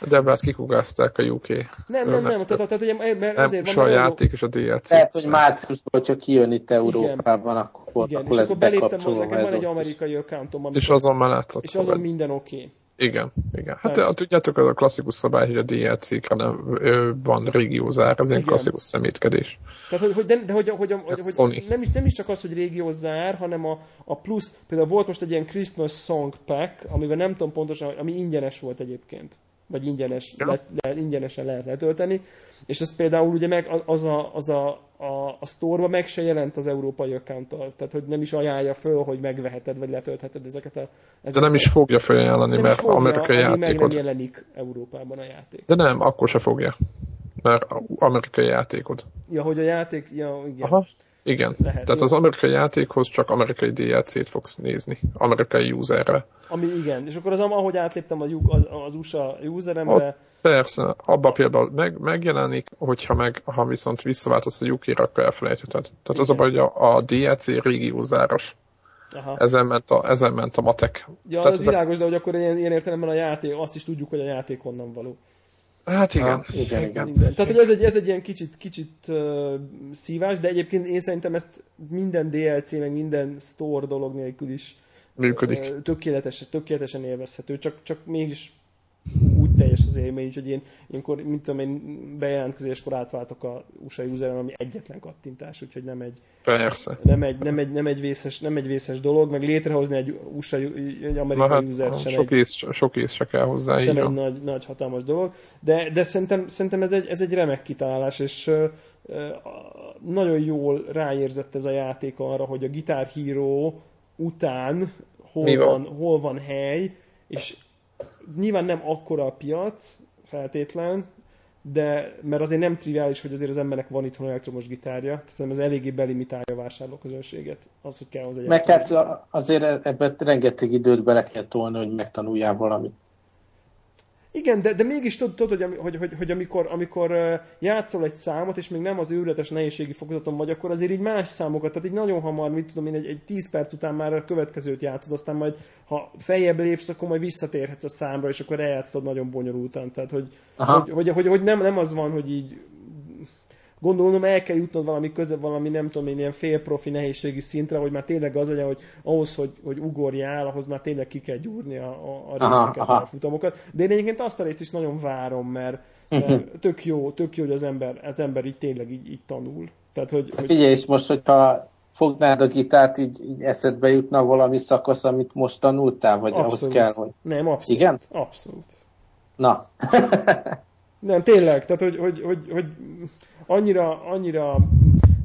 Úgyhogy... Debrát kikugázták a UK. Nem, nem, nem, tehát, tehát ugye, mert azért nem, van... a játék és a DLC. Lehet, hogy márciusban, hogyha kijön itt Európában, akkor, igen, akkor és akkor beléptem, nekem van egy amerikai accountom. És azon már látszott. És azon minden oké. Okay. Igen, igen. Hát Tehát... tudjátok, az a klasszikus szabály, hogy a nem van régiózár, az ilyen klasszikus szemétkedés. Tehát, hogy, hogy, de, de hogy, hogy, hogy, hogy nem, is, nem is csak az, hogy régiózár, hanem a, a plusz, például volt most egy ilyen Christmas Song Pack, amivel nem tudom pontosan, ami ingyenes volt egyébként vagy ingyenes, ja. le, le, ingyenesen lehet letölteni, és ez például ugye meg az a, az a, a, a store meg se jelent az európai account tehát hogy nem is ajánlja föl, hogy megveheted, vagy letöltheted ezeket a... Ezeket De nem is fogja felajánlani, nem mert fogja, amerikai játékot... meg nem jelenik Európában a játék. De nem, akkor se fogja, mert amerikai játékot. Ja, hogy a játék, ja, igen. Aha. Igen, Lehet, tehát az amerikai játékhoz csak amerikai DLC-t fogsz nézni, amerikai userre. Ami igen, és akkor az, ahogy átléptem az, az, az USA useremre... persze, abban például meg, megjelenik, hogyha meg, ha viszont visszaváltasz a UK-ra, akkor elfelejtheted. Tehát igen. az a baj, hogy a, a DLC régi. Aha. Ezen, ment a, ezen ment a matek. Ja, Tehát az világos, a... de hogy akkor ilyen, ilyen értelemben a játék, azt is tudjuk, hogy a játék honnan való. Hát igen. Ah, igen, igen. igen. Tehát, hogy ez egy, ez egy ilyen kicsit, kicsit uh, szívás, de egyébként én szerintem ezt minden DLC, meg minden store dolog nélkül is működik. Uh, tökéletes, tökéletesen élvezhető, csak, csak mégis teljes az élmény, úgyhogy én ilyenkor, mint tudom én, bejelentkezéskor átváltok a USA user ami egyetlen kattintás, úgyhogy nem egy, Persze. Nem egy, nem egy, nem egy, vészes, nem egy vészes dolog, meg létrehozni egy USA, egy amerikai hát, user sem sok egy, ész, sok ész se kell hozzá. Sem egy nagy, nagy, hatalmas dolog, de, de szerintem, szerintem ez, egy, ez egy remek kitalálás, és nagyon jól ráérzett ez a játék arra, hogy a Guitar Hero után hol van? van, hol van hely, és nyilván nem akkora a piac feltétlen, de mert azért nem triviális, hogy azért az embernek van itthon elektromos gitárja, tehát ez eléggé belimitálja a vásárlóközönséget, az, hogy kell hozzá Meg hát azért ebben rengeteg időt bele kell tolni, hogy megtanuljál valamit. Igen, de, de mégis tudod, hogy, hogy, hogy, hogy amikor, amikor játszol egy számot, és még nem az őrületes nehézségi fokozaton vagy, akkor azért így más számokat, tehát így nagyon hamar, mit tudom én, egy, egy 10 perc után már a következőt játszod, aztán majd, ha feljebb lépsz, akkor majd visszatérhetsz a számra, és akkor eljátszod nagyon bonyolultan. Tehát, hogy, hogy, hogy, hogy, hogy, nem, nem az van, hogy így gondolom el kell jutnod valami köze, valami nem tudom én, ilyen félprofi nehézségi szintre, hogy már tényleg az legyen, hogy ahhoz, hogy, hogy ugorjál, ahhoz már tényleg ki kell gyúrni a, a, a részeket, aha, aha. a futamokat. De én egyébként azt a részt is nagyon várom, mert, mert tök jó, tök jó, hogy az ember, az ember így tényleg így, így tanul. Tehát, hogy, hogy... Figyelj, és most, hogyha fognád a gitárt, így, így eszedbe jutna valami szakasz, amit most tanultál, vagy abszolút. ahhoz kell, hogy... Nem, abszolút. Igen? Abszolút. Na. nem, tényleg, tehát, hogy, hogy, hogy, hogy annyira, annyira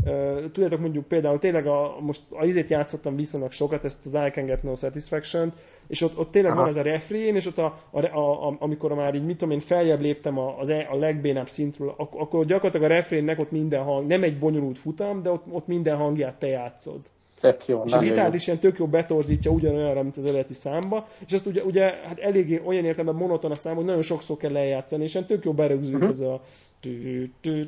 Uh, tudjátok mondjuk például tényleg a, most a izét játszottam viszonylag sokat, ezt az I Can Get No satisfaction és ott, ott tényleg Aha. van ez a refrén, és ott a, a, a, a, amikor már így, mit tudom én, feljebb léptem a, az, e, a legbénább szintről, ak- akkor gyakorlatilag a refrénnek ott minden hang, nem egy bonyolult futam, de ott, ott minden hangját te játszod. Tök jó, és a gitárt is ilyen tök jó betorzítja ugyanolyanra, mint az eredeti számba, és azt ugye, ugye hát eléggé olyan értelemben monoton a szám, hogy nagyon sokszor kell lejátszani, és ilyen tök jó berögzült uh-huh. ez a tü,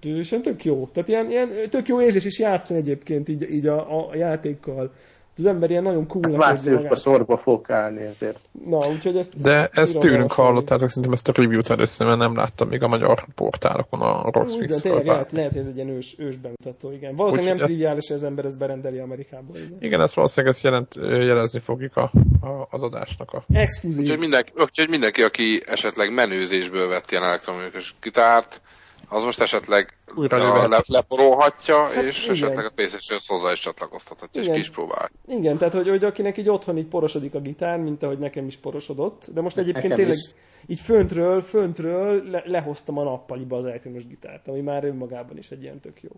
és ilyen tök jó. Tehát ilyen, ilyen tök jó érzés is játszani egyébként így, így a, a játékkal az ember ilyen nagyon cool hát márciusban sorba fog állni ezért. Na, úgyhogy ezt... De ezt tőlünk hallottátok, szerintem ezt a review-t először, mert nem láttam még a magyar portálokon a rossz Igen, tényleg lehet, lehet, hogy ez egy ilyen ős, ős bemutató, igen. Valószínűleg nem triviális, hogy az ember ezt berendeli Amerikából. Igen, igen ezt valószínűleg ezt jelent, jelezni fogjuk a, a, az adásnak a... Exkluzív. Úgyhogy mindenki, úgyhogy mindenki, aki esetleg menőzésből vett ilyen elektronikus gitárt, az most esetleg Újra le, leporolhatja, hát és igen. esetleg a playstation hozzá is csatlakoztathatja, igen. és ki is próbál. Igen, tehát hogy, hogy akinek így otthon így porosodik a gitár, mint ahogy nekem is porosodott, de most egyébként nekem tényleg is. így föntről, föntről le, lehoztam a nappaliba az elektromos gitárt, ami már önmagában is egy ilyen tök jó.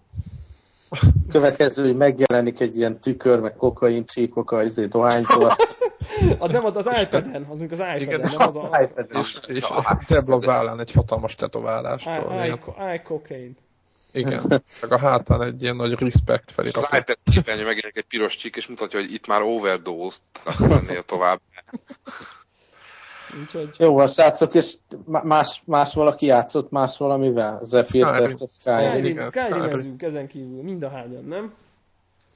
Következő, hogy megjelenik egy ilyen tükör, meg kokain csíkok a izé dohányzó. a, nem, az iPad-en, az az iPad-en, Igen, nem az, az iPad-en. És, és a Debla vállán egy hatalmas tetoválástól. I-cocaine. Igen, meg a hátán egy ilyen nagy respect felirat. Az iPad képernyő megjelenik egy piros csík, és mutatja, hogy itt már overdose lennél tovább. Úgyhogy... Jó, a srácok, és más, más valaki játszott más valamivel? Zephyr Test, a Skyrim. Skyrim, Skyrim ezen kívül, mind a hányan, nem?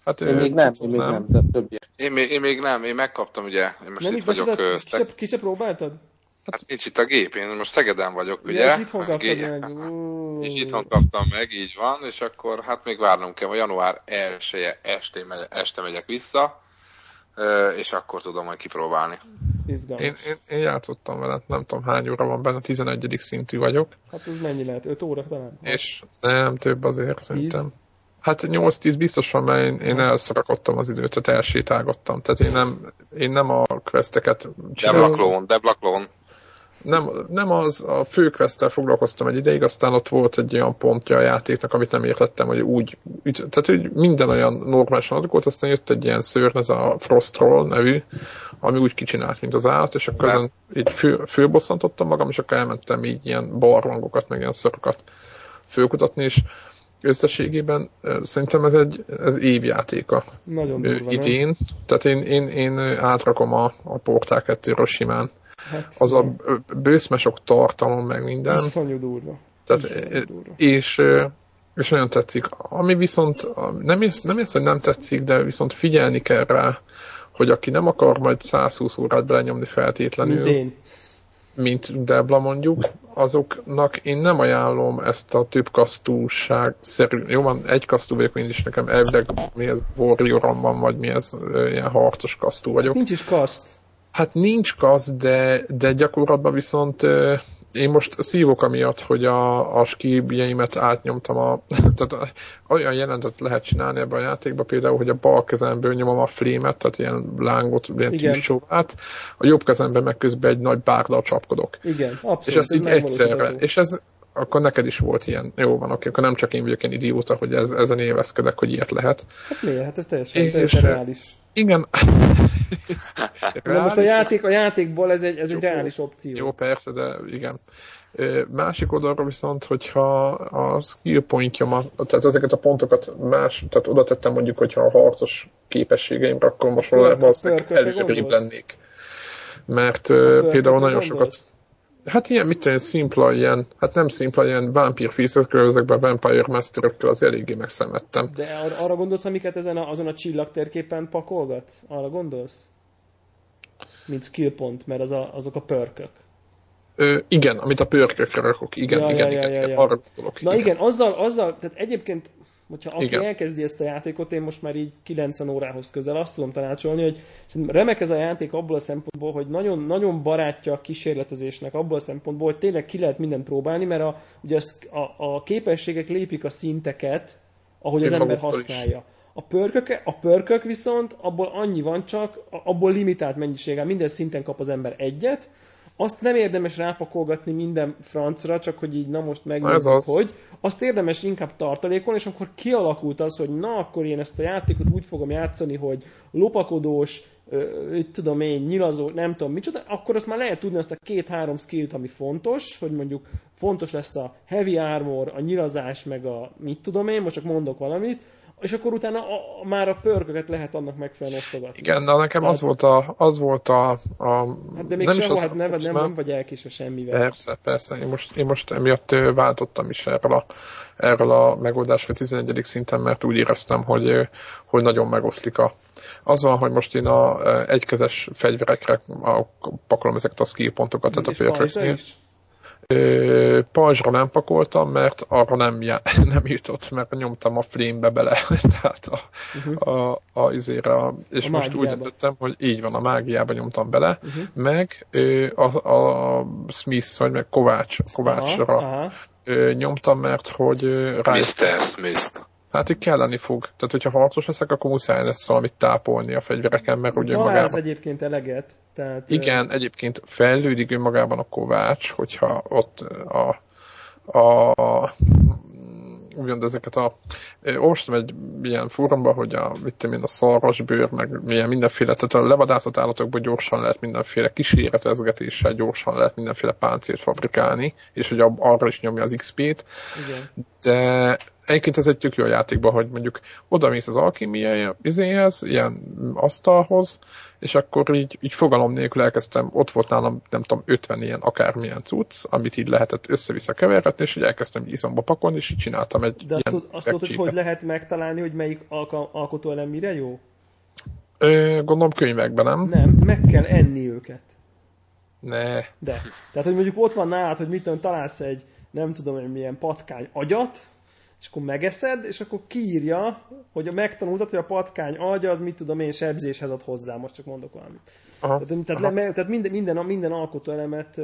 Hát én még nem, én még nem, de többiek. Én még, én még nem, én megkaptam ugye, én most nem, itt vagyok. Ki se, ki se próbáltad? Hát nincs itt a gép, én most Szegeden vagyok, ugye? Ja, és itthon kaptad meg. És itthon kaptam meg, így van, és akkor hát még várnom kell, hogy január 1 este, este megyek vissza, és akkor tudom majd kipróbálni. Én, én, én játszottam vele, nem tudom hány óra van benne, 11. szintű vagyok. Hát ez mennyi lehet? 5 óra talán? És nem, több azért 10? szerintem. Hát 8-10 biztos van, mert én, én elszarakodtam az időt, tehát elsétálgattam. Tehát én nem, én nem a questeket csinálom. Deblaklón, deblaklón nem, nem az, a főquesttel foglalkoztam egy ideig, aztán ott volt egy olyan pontja a játéknak, amit nem értettem, hogy úgy, tehát hogy minden olyan normálisan adagolt, aztán jött egy ilyen szőr, ez a Frost nevű, ami úgy kicsinált, mint az állat, és akkor ezen így fő, főbosszantottam magam, és akkor elmentem így ilyen barlangokat, meg ilyen szorokat főkutatni, és összességében szerintem ez egy ez évjátéka Nagyon durva, idén. Nem? Tehát én, én, én átrakom a, a Portál 2 simán Hát, az a bőszmesok tartalom, meg minden. Iszonyú durva. Tehát, Iszonyú durva. És, és nagyon tetszik. Ami viszont nem ész, nem ész, hogy nem tetszik, de viszont figyelni kell rá, hogy aki nem akar majd 120 órát belenyomni feltétlenül, mint én mint Debla mondjuk, azoknak én nem ajánlom ezt a több kasztúság szerű, jó van, egy kasztú vagyok én is, nekem elvileg mi ez warrior vagy mi ez ilyen harcos kasztú vagyok. Nincs is kaszt. Hát nincs kasz, de, de gyakorlatban viszont én most szívok amiatt, hogy a, a skibjeimet átnyomtam a... Tehát olyan jelentet lehet csinálni ebben a játékban, például, hogy a bal kezemből nyomom a flémet, tehát ilyen lángot, ilyen tűzcsóvát, a jobb kezemben meg közben egy nagy bárdal csapkodok. Igen, abszolút. És ez, ez így egyszerre. És ez, akkor neked is volt ilyen. Jó van, oké, akkor nem csak én vagyok ilyen idióta, hogy ez, ezen éveszkedek, hogy ilyet lehet. Hát miért? Hát ez teljesen, és, teljesen reális. Igen. De most a, játék, a játékból ez egy, ez egy reális opció. Jó, persze, de igen. Másik oldalról viszont, hogyha a skill pointja, tehát ezeket a pontokat más, tehát oda tettem mondjuk, hogyha a harcos képességeimre, akkor most valószínűleg előrébb lennék. Mert például nagyon sokat Hát ilyen, mit tenni, szimpla ilyen, hát nem szimpla, ilyen vámpír fészekről, ezekben a Vampire master az eléggé megszenvedtem. De ar- arra gondolsz, amiket ezen a, azon a csillagtérképen pakolgatsz? Arra gondolsz? Mint skillpont, mert az a, azok a pörkök. Ö, igen, amit a pörkökre rakok, igen, ja, igen, ja, igen, ja, igen, ja. arra gondolok. Na igen, igen azzal, azzal, tehát egyébként hogyha aki Igen. elkezdi ezt a játékot, én most már így 90 órához közel azt tudom tanácsolni, hogy szerintem remek ez a játék abból a szempontból, hogy nagyon, nagyon barátja a kísérletezésnek abból a szempontból, hogy tényleg ki lehet mindent próbálni, mert a, ugye az, a, a képességek lépik a szinteket, ahogy én az ember használja. Is. A pörkök, a pörkök viszont abból annyi van csak, abból limitált mennyiséggel, minden szinten kap az ember egyet, azt nem érdemes rápakolgatni minden francra, csak hogy így na most megnézzük, az. hogy. Azt érdemes inkább tartalékolni, és akkor kialakult az, hogy na akkor én ezt a játékot úgy fogom játszani, hogy lopakodós, itt tudom én, nyilazó, nem tudom micsoda, akkor azt már lehet tudni azt a két-három skillt, ami fontos, hogy mondjuk fontos lesz a heavy armor, a nyilazás, meg a mit tudom én, most csak mondok valamit, és akkor utána a, már a pörköket lehet annak megfelelően osztogatni. Igen, de nekem az volt a, az volt a, a hát de még nem sehol, hát nem, nem, nem vagy elkésve semmivel. Persze, persze. Én most, én most emiatt váltottam is erről a, erről a megoldásra 11. szinten, mert úgy éreztem, hogy, hogy nagyon megoszlik a, az van, hogy most én a egykezes fegyverekre pakolom ezeket a skill pontokat, tehát a pörköknél. Pajzsra nem pakoltam, mert arra nem, já, nem jutott, mert nyomtam a flame bele, tehát a, uh-huh. a, a, izére, a, és a most mágiába. úgy döntöttem, hogy így van, a mágiába nyomtam bele, uh-huh. meg a, a Smith, vagy meg Kovács, Kovácsra aha, aha. nyomtam, mert hogy rájöttem. Mr. Smith. Hát így kelleni fog. Tehát, hogyha harcos leszek, akkor muszáj lesz valamit tápolni a fegyvereken, mert ugye magában... egyébként eleget. Tehát, Igen, egyébként fejlődik önmagában a kovács, hogyha ott a, a úgymond ezeket a... Olvastam egy ilyen fórumban, hogy a, mit én, a szarvasbőr, meg milyen mindenféle, tehát a levadászott állatokból gyorsan lehet mindenféle kísérletezgetéssel gyorsan lehet mindenféle páncélt fabrikálni, és hogy arra is nyomja az XP-t. Igen. De Egyébként ez egy tök jó játékban, hogy mondjuk odamész az alkímiai izéhez, ilyen asztalhoz, és akkor így, így fogalom nélkül elkezdtem, ott volt nálam, nem tudom, 50 ilyen akármilyen cucc, amit így lehetett össze-vissza keverhetni, és így elkezdtem izomba pakolni, és így csináltam egy De azt, azt tudod, hogy hogy lehet megtalálni, hogy melyik alka- alkotóelem mire jó? Ö, gondolom könyvekben, nem? Nem, meg kell enni őket. Ne. De. Tehát, hogy mondjuk ott van nálad, hogy mit tudom, találsz egy, nem tudom, hogy milyen patkány agyat, és akkor megeszed, és akkor kiírja, hogy megtanultad, hogy a patkány agya, az mit tudom én, sebzéshez ad hozzá, most csak mondok valamit. Aha. Tehát, tehát, Aha. Le, tehát minden, minden, minden alkotóelemet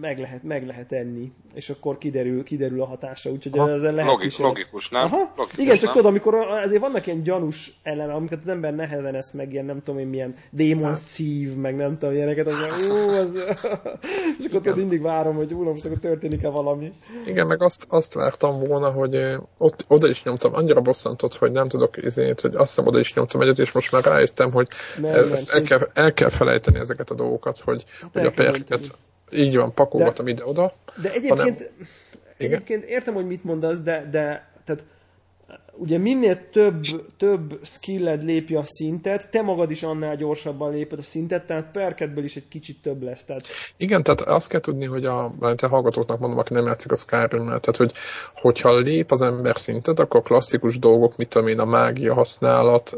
meg lehet, meg lehet enni, és akkor kiderül, kiderül a hatása, úgyhogy Aha. ezen lehet Logik, is... Logikus, nem? Aha. Logikus, Igen, csak nem? tudod, amikor azért vannak ilyen gyanús eleme, amiket az ember nehezen esz meg, ilyen nem tudom én milyen démon hát. szív, meg nem tudom ilyeneket, az, ú, az... és akkor tudod, mindig várom, hogy úr, most akkor történik-e valami. Igen, meg azt, azt vártam volna, hogy ott, oda is nyomtam, annyira bosszantott, hogy nem tudok izét, hogy azt hiszem oda is nyomtam egyet, és most már rájöttem, hogy nem, ezt nem, el, kell, el kell felejteni ezeket a dolgokat, hogy, hát hogy a perket, így van, pakolgatom ide-oda. De egyébként, hanem, egyébként értem, hogy mit mondasz, de, de tehát ugye minél több, több skilled lépi a szintet, te magad is annál gyorsabban léped a szintet, tehát perkedből is egy kicsit több lesz. Tehát... Igen, tehát azt kell tudni, hogy a, a hallgatóknak mondom, aki nem játszik a skyrim tehát hogy, hogyha lép az ember szintet, akkor klasszikus dolgok, mit tudom én, a mágia használat,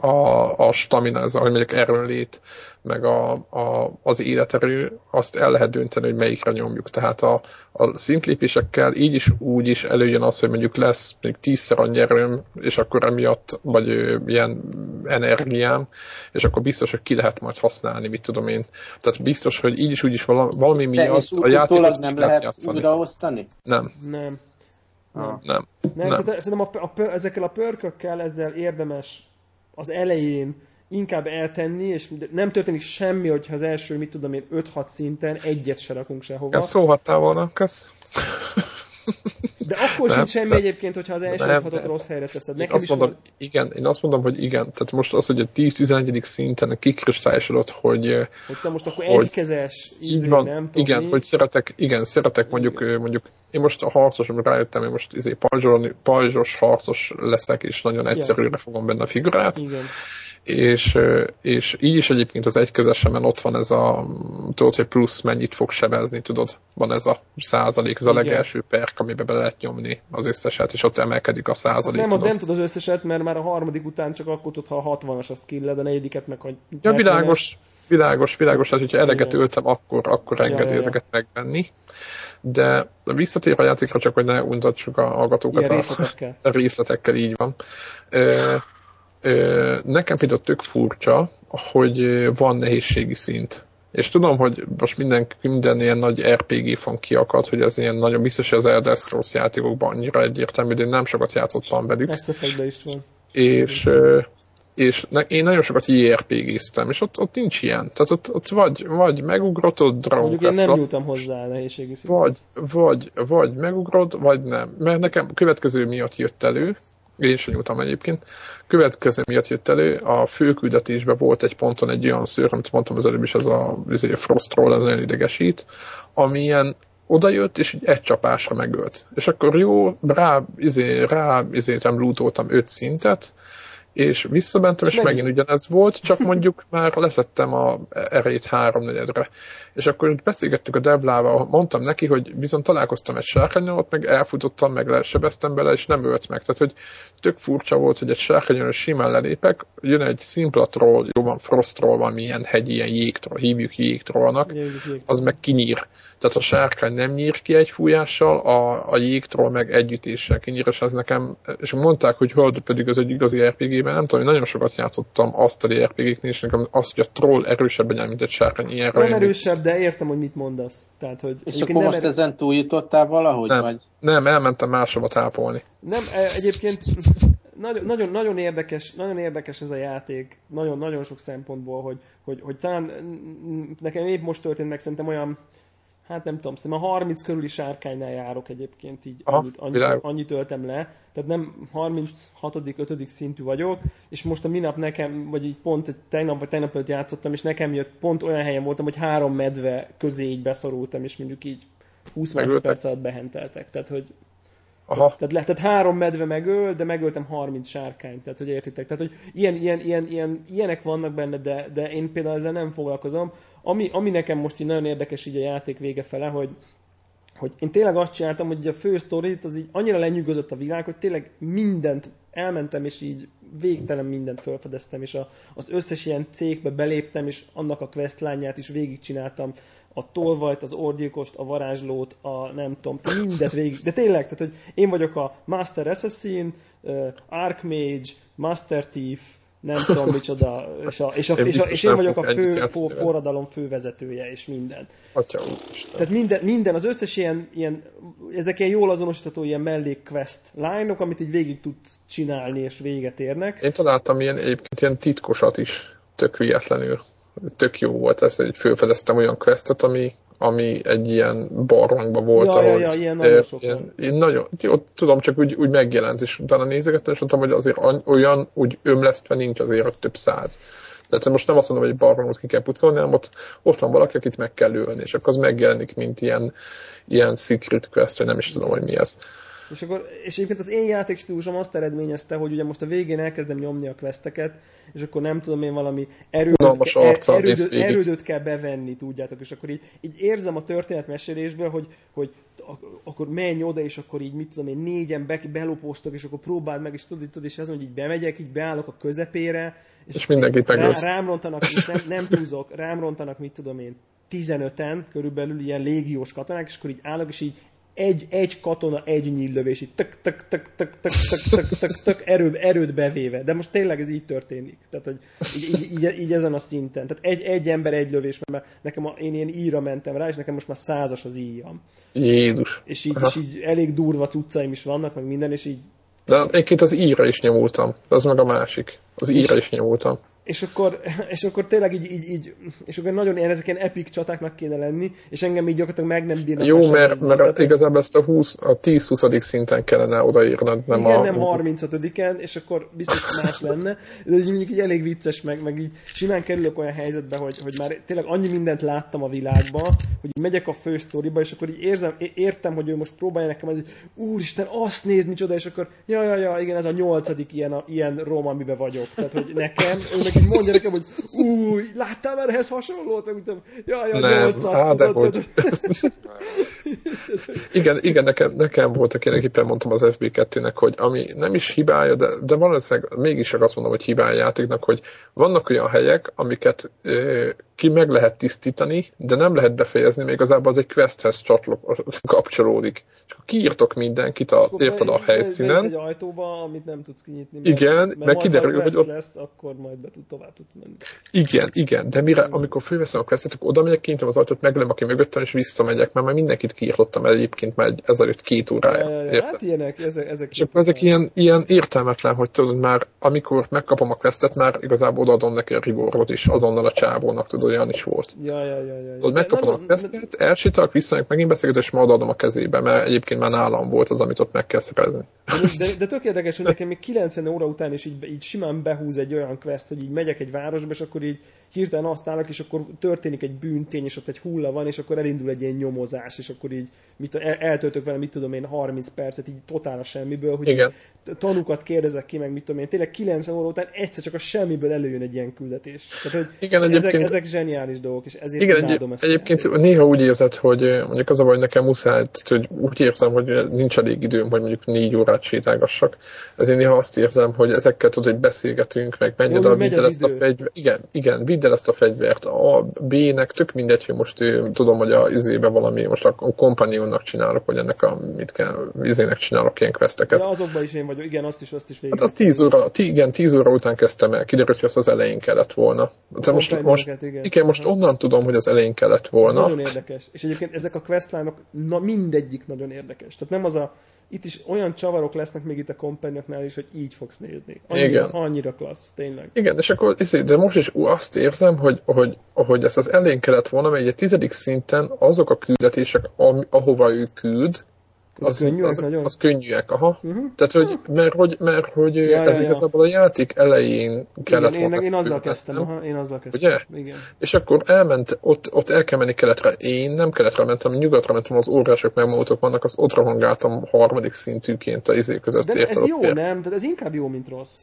a, a stamina, ez, hogy mondjuk erőnlét, meg a, a, az életerő, azt el lehet dönteni, hogy melyikre nyomjuk. Tehát a, a szintlépésekkel így is úgy is előjön az, hogy mondjuk lesz még tízszer annyi erőm, és akkor emiatt, vagy ö, ilyen energiám, és akkor biztos, hogy ki lehet majd használni, mit tudom én. Tehát biztos, hogy így is úgy is valami miatt a játékot nem lehet játszani. újraosztani? Nem. Nem. Nem. Nem. Nem. nem. nem. Tehát szerintem a, a, ezekkel a pörkökkel ezzel érdemes az elején inkább eltenni, és nem történik semmi, hogyha az első, mit tudom én, 5-6 szinten egyet se rakunk sehova. Ezt szólhattál volna, kösz. De akkor nem, sincs semmi de, egyébként, hogyha az első nem, hatot rossz helyre teszed. Nekem azt mondom, van... igen, én azt mondom, hogy igen. Tehát most az, hogy a 10-11. szinten kikristályosodott, hogy... Hogy te most akkor hogy egykezes így van, nem tudom Igen, mi. hogy szeretek, igen, szeretek mondjuk, igen. mondjuk én most a harcosom rájöttem, én most izé pajzsos harcos leszek, és nagyon egyszerűre fogom benne a figurát. Igen és, és így is egyébként az egykezesemen ott van ez a, tudod, hogy plusz mennyit fog sebezni, tudod, van ez a százalék, ez a Igen. legelső perk, amiben be lehet nyomni az összeset, és ott emelkedik a százalék. Hát nem, az nem tud az összeset, mert már a harmadik után csak akkor tud, ha a 60-as azt killed, a negyidiket meg, hogy... Ja, világos, világos, világos, tehát hogyha eleget ültem, akkor, akkor engedi ja, ja, ezeket megvenni. De visszatér a játékra, csak hogy ne untatsuk a hallgatókat a részletekkel. a részletekkel, így van. Nekem például tök furcsa, hogy van nehézségi szint. És tudom, hogy most minden, minden ilyen nagy RPG fan kiakad, hogy ez ilyen nagyon biztos, hogy az Elder Scrolls játékokban annyira egyértelmű, de én nem sokat játszottam velük. Mass is van. És, és ne, én nagyon sokat JRPG-ztem, és ott, ott nincs ilyen. Tehát ott, ott vagy, vagy megugrott, ott Dragon Mondjuk én nem jutottam hozzá a nehézségi szintet. Vagy, vagy, vagy megugrod, vagy nem. Mert nekem következő miatt jött elő, én is nyújtam egyébként. Következő miatt jött elő, a főküldetésben volt egy ponton egy olyan szőr, amit mondtam az előbb is, az a azért Frostról, az nagyon ami ilyen oda jött, és így egy csapásra megölt. És akkor jó, rá, izé, rá izétem lootoltam öt szintet, és visszamentem, és, és megint ugyanez volt, csak mondjuk már leszettem a erejét háromnegyedre. És akkor beszélgettük a Deblával, mondtam neki, hogy viszont találkoztam egy sárkányon, meg elfutottam, meg lesebeztem bele, és nem ölt meg. Tehát, hogy tök furcsa volt, hogy egy sárkányon simán lelépek, jön egy szimplatról, jó van, frostról, van milyen hegy, ilyen jégtról, hívjuk jégtrolnak, az meg kinyír. Tehát a sárkány nem nyír ki egy fújással, a, a jégtról meg együttéssel kinyír, és ez nekem, és mondták, hogy hold pedig az egy igazi RPG RPG-ben, nem tudom, nagyon sokat játszottam azt a RPG-knél, és nekem az, hogy a troll erősebben nyel, mint egy sárkány. Ilyen nem erősebb, de értem, hogy mit mondasz. Tehát, hogy és akkor nem most erő... ezen túljutottál valahogy? Nem, vagy? nem elmentem máshova tápolni. Nem, e, egyébként nagyon, nagyon, nagyon, érdekes, nagyon érdekes ez a játék, nagyon, nagyon sok szempontból, hogy, hogy, hogy talán nekem épp most történt meg, szerintem olyan hát nem tudom, szerintem a 30 körüli sárkánynál járok egyébként így, Aha, annyit, annyit, annyit öltem le, tehát nem 36 5 szintű vagyok, és most a minap nekem, vagy így pont egy tegnap vagy tegnap előtt játszottam, és nekem jött, pont olyan helyen voltam, hogy három medve közé így beszorultam, és mondjuk így 20 másodperc alatt behenteltek, tehát hogy Aha. Tehát, le, tehát három medve megöl, de megöltem 30 sárkányt, tehát hogy értitek. Tehát, hogy ilyen, ilyen, ilyen, ilyen, ilyenek vannak benne, de, de én például ezzel nem foglalkozom. Ami, ami nekem most így nagyon érdekes így a játék vége fele, hogy, hogy én tényleg azt csináltam, hogy a fő sztorit az így annyira lenyűgözött a világ, hogy tényleg mindent elmentem, és így végtelen mindent felfedeztem, és a, az összes ilyen cégbe beléptem, és annak a questlányát is végigcsináltam, a tolvajt, az orgyilkost, a varázslót, a nem tudom, mindet végig. De tényleg, tehát, hogy én vagyok a Master Assassin, uh, Archmage, Master Thief, nem tudom micsoda, és, a, és, a, és, a, és én vagyok a fő for, forradalom fővezetője, és minden. Atya, Tehát minden, minden, az összes ilyen, ilyen, ezek ilyen jól azonosítható ilyen mellék quest line amit így végig tudsz csinálni, és véget érnek. Én találtam ilyen, egyébként ilyen titkosat is, tök vietlenül. Tök jó volt ez, hogy felfedeztem olyan questet, ami, ami egy ilyen barlangban volt. Ja, ahol, ja, ja, ilyen nagyon sok ilyen, én nagyon, jó, tudom, csak úgy, úgy megjelent, és utána nézegettem, és mondtam, hogy azért olyan úgy ömlesztve nincs azért, hogy több száz. Tehát most nem azt mondom, hogy egy barlangot ki kell pucolni, hanem ott, ott van valaki, akit meg kell ölni, és akkor az megjelenik, mint ilyen, ilyen secret quest, vagy nem is tudom, hogy mi ez. És, akkor, és egyébként az én játékstílusom azt eredményezte, hogy ugye most a végén elkezdem nyomni a questeket, és akkor nem tudom én valami erődöt, ke, erődöt, erődöt kell bevenni, tudjátok, és akkor így, így érzem a történetmesélésből, hogy, hogy akkor menj oda, és akkor így, mit tudom én, négyen be, belopóztok, és akkor próbáld meg, és tudod, tudod és az, hogy így bemegyek, így beállok a közepére, és, és mindenkit rá, rám rontanak, nem, nem túlzok, rám rontanak, mit tudom én, 15-en körülbelül ilyen légiós katonák, és akkor így állok, és így egy, egy katona, egy nyíllövés, így tök, tök, tök, tök, tök, tök, tök, tök, tök erő, erőt bevéve. De most tényleg ez így történik. Tehát, hogy így, így, így, így ezen a szinten. Tehát egy, egy ember, egy lövés, mert nekem a, én ilyen íra mentem rá, és nekem most már százas az íjam. Jézus. És így, és így elég durva cuccaim is vannak, meg minden, és így de egyébként az íra is nyomultam. Az meg a másik. Az íra is nyomultam és akkor, és akkor tényleg így, így, így és akkor nagyon ilyen, ezek ilyen epic csatáknak kéne lenni, és engem így gyakorlatilag meg nem bírnak Jó, mert, mert Tehát, igazából ezt a, 20, a 10-20. szinten kellene odaírnod, nem igen, a... nem 35-en, és akkor biztos más lenne, de így mondjuk így elég vicces, meg, meg így simán kerülök olyan helyzetbe, hogy, hogy már tényleg annyi mindent láttam a világban, hogy megyek a fő sztoriba, és akkor így érzem, értem, hogy ő most próbálja nekem, hogy úristen, azt nézni micsoda, és akkor ja, ja, ja, igen, ez a nyolcadik ilyen, a, ilyen rom, amiben vagyok. Tehát, hogy nekem, ő meg így mondja nekem, hogy új, láttál már ehhez hasonlót? Meg mondtam, ja, ja, nem, 800, á, de hogy. Igen, igen nekem, nekem voltak ilyenek, éppen mondtam az FB2-nek, hogy ami nem is hibája, de, de valószínűleg mégis csak azt mondom, hogy hibája játéknak, hogy vannak olyan helyek, amiket ö, ki meg lehet tisztítani, de nem lehet befejezni, még igazából az egy questhez csatlok, kapcsolódik. És akkor kiírtok mindenkit a, érted a helyszínen. egy ajtóba, amit nem tudsz kinyitni. Mert, igen, mert, meg kiderül, hogy ott... lesz, akkor majd be tud, tovább tudsz menni. Igen, igen, de mire, amikor fölveszem a questet, akkor oda megyek, kinyitom az ajtót, meglem, aki mögöttem, és visszamegyek, mert már mindenkit kiírtottam el egyébként már ezelőtt két órája. Ja, ja, ja. Hát ilyenek, ezek, ezek. És akkor ezek ilyen, ilyen értelmetlen, hogy tudod, már amikor megkapom a questet, már igazából odaadom neki a rewardot is, azonnal a csávónak, tudod, olyan is volt. Ja, ja, ja, ja. Tudod, megkapom a questet, elsitak, visszamegyek, megint beszélget, és majd adom a kezébe, mert egyébként már nálam volt az, amit ott meg kell szerezni. De, de, de tök érdekes, hogy nekem még 90 óra után is így, így simán behúz egy olyan quest, hogy így megyek egy városba, és akkor így hirtelen azt állnak, és akkor történik egy bűntény, és ott egy hulla van, és akkor elindul egy ilyen nyomozás, és akkor így mit, el, eltöltök vele, mit tudom én, 30 percet, így totál a semmiből, hogy Igen. tanukat kérdezek ki, meg mit tudom én, tényleg 90 óra után egyszer csak a semmiből előjön egy ilyen küldetés. Tehát, hogy Igen, ezek, ezek zseniális dolgok, és ezért Igen, egy, ezt. Egyébként néha úgy érzed, hogy mondjuk az a baj, nekem muszáj, hogy úgy érzem, hogy nincs elég időm, hogy mondjuk négy órát sétálgassak. Ezért néha azt érzem, hogy ezekkel tudod, hogy beszélgetünk, meg menj oda, megy ezt a fegyvert, igen, igen, vidd ezt a fegyvert. A B-nek tök mindegy, hogy most ő, tudom, hogy a izébe valami, most a kompanionnak csinálok, vagy ennek a, mit kell, izének csinálok ilyen questeket. Ja, azokban is én vagyok, igen, azt is, azt is végig. Hát az 10 óra, tí, igen, 10 óra után kezdtem el, kiderült, hogy ezt az elején kellett volna. De most, most, igen. igen, most onnan tudom, hogy az elején kellett volna. Nagyon érdekes. És egyébként ezek a questline na, mindegyik nagyon érdekes. Tehát nem az a itt is olyan csavarok lesznek még itt a kompányoknál is, hogy így fogsz nézni. Annyira, Igen. annyira klassz, tényleg. Igen, és akkor izé, de most is azt érzem, hogy, hogy, hogy ezt az elén kellett volna, mert egy tizedik szinten azok a küldetések, ahova ő küld, az, az, könnyűek, az, nagyon? az könnyűek, aha. Uh-huh. Tehát, hogy, mert hogy, mert, hogy ja, ez ja, igazából ja. a játék elején kellett Igen, volna. Én, én azzal kezdtem, aha, én azzal kezdtem. Ugye? Igen. És akkor elment, ott, ott el kell menni keletre. Én nem keletre mentem, nyugatra mentem, az órások megmótok vannak, az ott rohangáltam harmadik szintűként a izé között. De ez jó, fél. nem? Tehát ez inkább jó, mint rossz.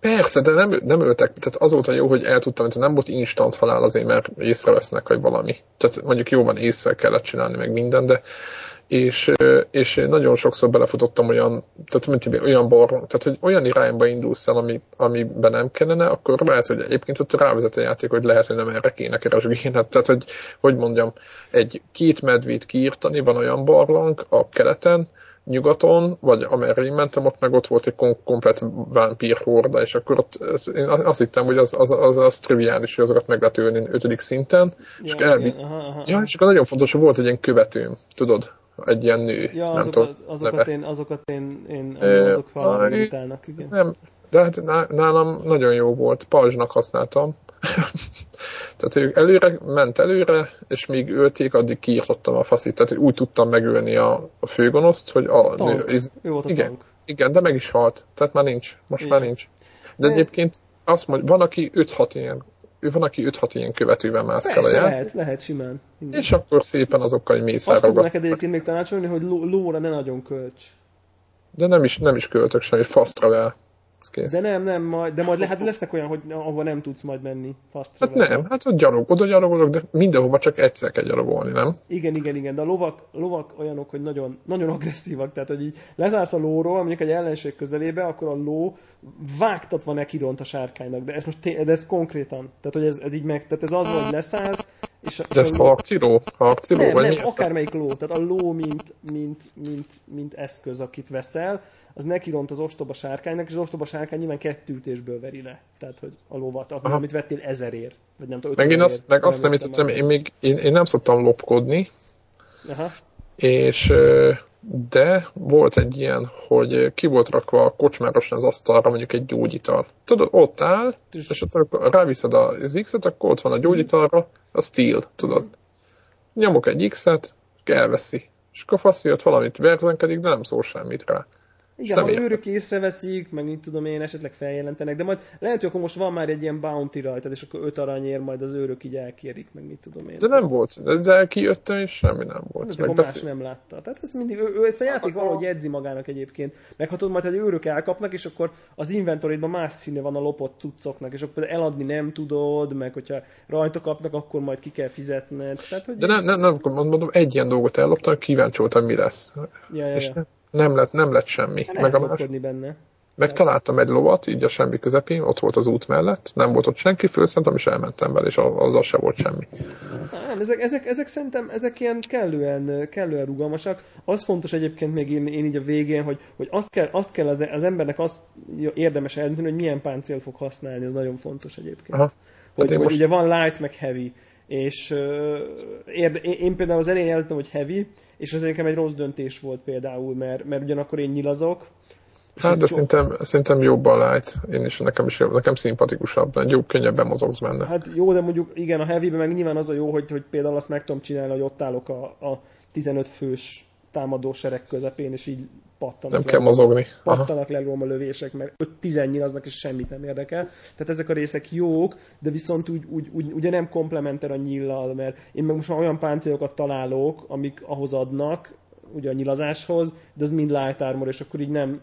Persze, de nem, nem öltek, tehát azóta jó, hogy el tudtam, hogy nem volt instant halál azért, mert észrevesznek, hogy valami. Tehát mondjuk jó van, észre kellett csinálni meg minden, de és, és nagyon sokszor belefutottam olyan, tehát mint olyan bar, tehát hogy olyan irányba indulsz el, ami, amiben nem kellene, akkor lehet, hogy egyébként ott rávezet a játék, hogy lehet, hogy nem erre kéne keresgélned. Tehát, hogy, hogy mondjam, egy két medvét kiírtani, van olyan barlang a keleten, nyugaton, vagy amerre én mentem, ott meg ott volt egy kom- komplet vámpír horda, és akkor ott én azt hittem, hogy az, az, az, az triviális, hogy azokat meg lehet ölni ötödik szinten, ja, és, elvi... ja, és akkor nagyon fontos, hogy volt egy ilyen követőm, tudod, egy ilyen nő. Ja, nem azokat, tudom, azokat, én, azokat én, én azok utálnak, igen. Nem, de hát nálam nagyon jó volt, pajzsnak használtam. Tehát ők előre, ment előre, és míg ölték, addig kiírtottam a faszit. Tehát úgy tudtam megölni a, a főgonoszt, hogy a tank. nő... Iz, a igen, tank. igen, de meg is halt. Tehát már nincs. Most igen. már nincs. De egyébként azt mondja, van, aki 5-6 ilyen van, aki 5-6 ilyen követővel mászkál a lehet, lehet simán. Igen. És akkor szépen azokkal mészárogat. Azt tudom neked egyébként még tanácsolni, hogy lóra ne nagyon költs. De nem is, nem is költök semmi, fast travel az kész. De nem, nem, majd, de majd lehet, lesznek olyan, hogy ahova nem tudsz majd menni fast Hát nem, hát ott gyalog, oda gyalogolok, de mindenhova csak egyszer kell gyalogolni, nem? Igen, igen, igen, de a lovak, lovak olyanok, hogy nagyon, nagyon agresszívak, tehát hogy így lezállsz a lóról, mondjuk egy ellenség közelébe, akkor a ló vágtatva nekiront a sárkánynak, de ez most de ez konkrétan, tehát hogy ez, ez így meg, tehát ez az, hogy leszállsz, és, de ez harciló? Harciló? Nem, vagy nem, akármelyik ló, tehát a ló, mint, mint, mint, mint eszköz, akit veszel, az nekiront az ostoba sárkánynak, és az ostoba sárkány nyilván kettő ütésből veri le. Tehát, hogy a lovat, Aha. amit vettél ezerért. Vagy nem tudom, meg én azt, meg azt nem tudtam, én, még, én, én nem szoktam lopkodni, Aha. és de volt egy ilyen, hogy ki volt rakva a kocsmárosan az asztalra mondjuk egy gyógyital. Tudod, ott áll, és akkor ráviszed az X-et, akkor ott van a gyógyitalra, a steel, tudod. Nyomok egy X-et, elveszi. És akkor faszi, valamit verzenkedik, de nem szól semmit rá. Igen, ha őrök észreveszik, meg mit tudom én, esetleg feljelentenek, de majd lehet, hogy akkor most van már egy ilyen bounty rajta, és akkor öt aranyér majd az őrök így elkérik, meg mit tudom én. De nem volt, de, de kijöttem, és semmi nem volt. De meg más nem látta. Tehát ez mindig, ő, ő ezt a játék valahogy edzi magának egyébként. Meg ha tudod majd, hogy őrök elkapnak, és akkor az inventoridban más színe van a lopott cuccoknak, és akkor eladni nem tudod, meg hogyha rajta kapnak, akkor majd ki kell fizetned. Tehát, hogy de nem, nem, nem, mondom, egy ilyen dolgot elloptam, kíváncsi voltam, mi lesz. Ja, ja, és ja nem lett, nem lett semmi. Hát meg a más... benne. Meg találtam egy lovat, így a semmi közepén, ott volt az út mellett, nem volt ott senki, fölszentem, és elmentem vele, és azzal se volt semmi. Nem, ezek, ezek, ezek szerintem, ezek ilyen kellően, kellően rugalmasak. Az fontos egyébként még én, én így a végén, hogy, hogy azt kell, azt kell az, az embernek azt érdemes eldönteni, hogy milyen páncélt fog használni, ez nagyon fontos egyébként. Aha. Hogy, hát hogy most... ugye van light, meg heavy és érde, én, például az elején jelöltem, hogy heavy, és ez nekem egy rossz döntés volt például, mert, mert ugyanakkor én nyilazok. Hát, de szerintem, szerintem jobb a light. Én is, nekem is jobb, nekem szimpatikusabb, mert jobb, könnyebben mozogsz benne. Hát jó, de mondjuk igen, a heavy meg nyilván az a jó, hogy, hogy például azt meg tudom csinálni, hogy ott állok a, a 15 fős támadó sereg közepén, és így pattanak nem le, kell mozogni. Pattanak le a lövések, mert 5-10 nyilaznak, és semmit nem érdekel. Tehát ezek a részek jók, de viszont úgy, úgy, úgy ugye nem komplementer a nyillal, mert én meg most már olyan páncélokat találok, amik ahhoz adnak, ugye a nyilazáshoz, de az mind light armor, és akkor így nem,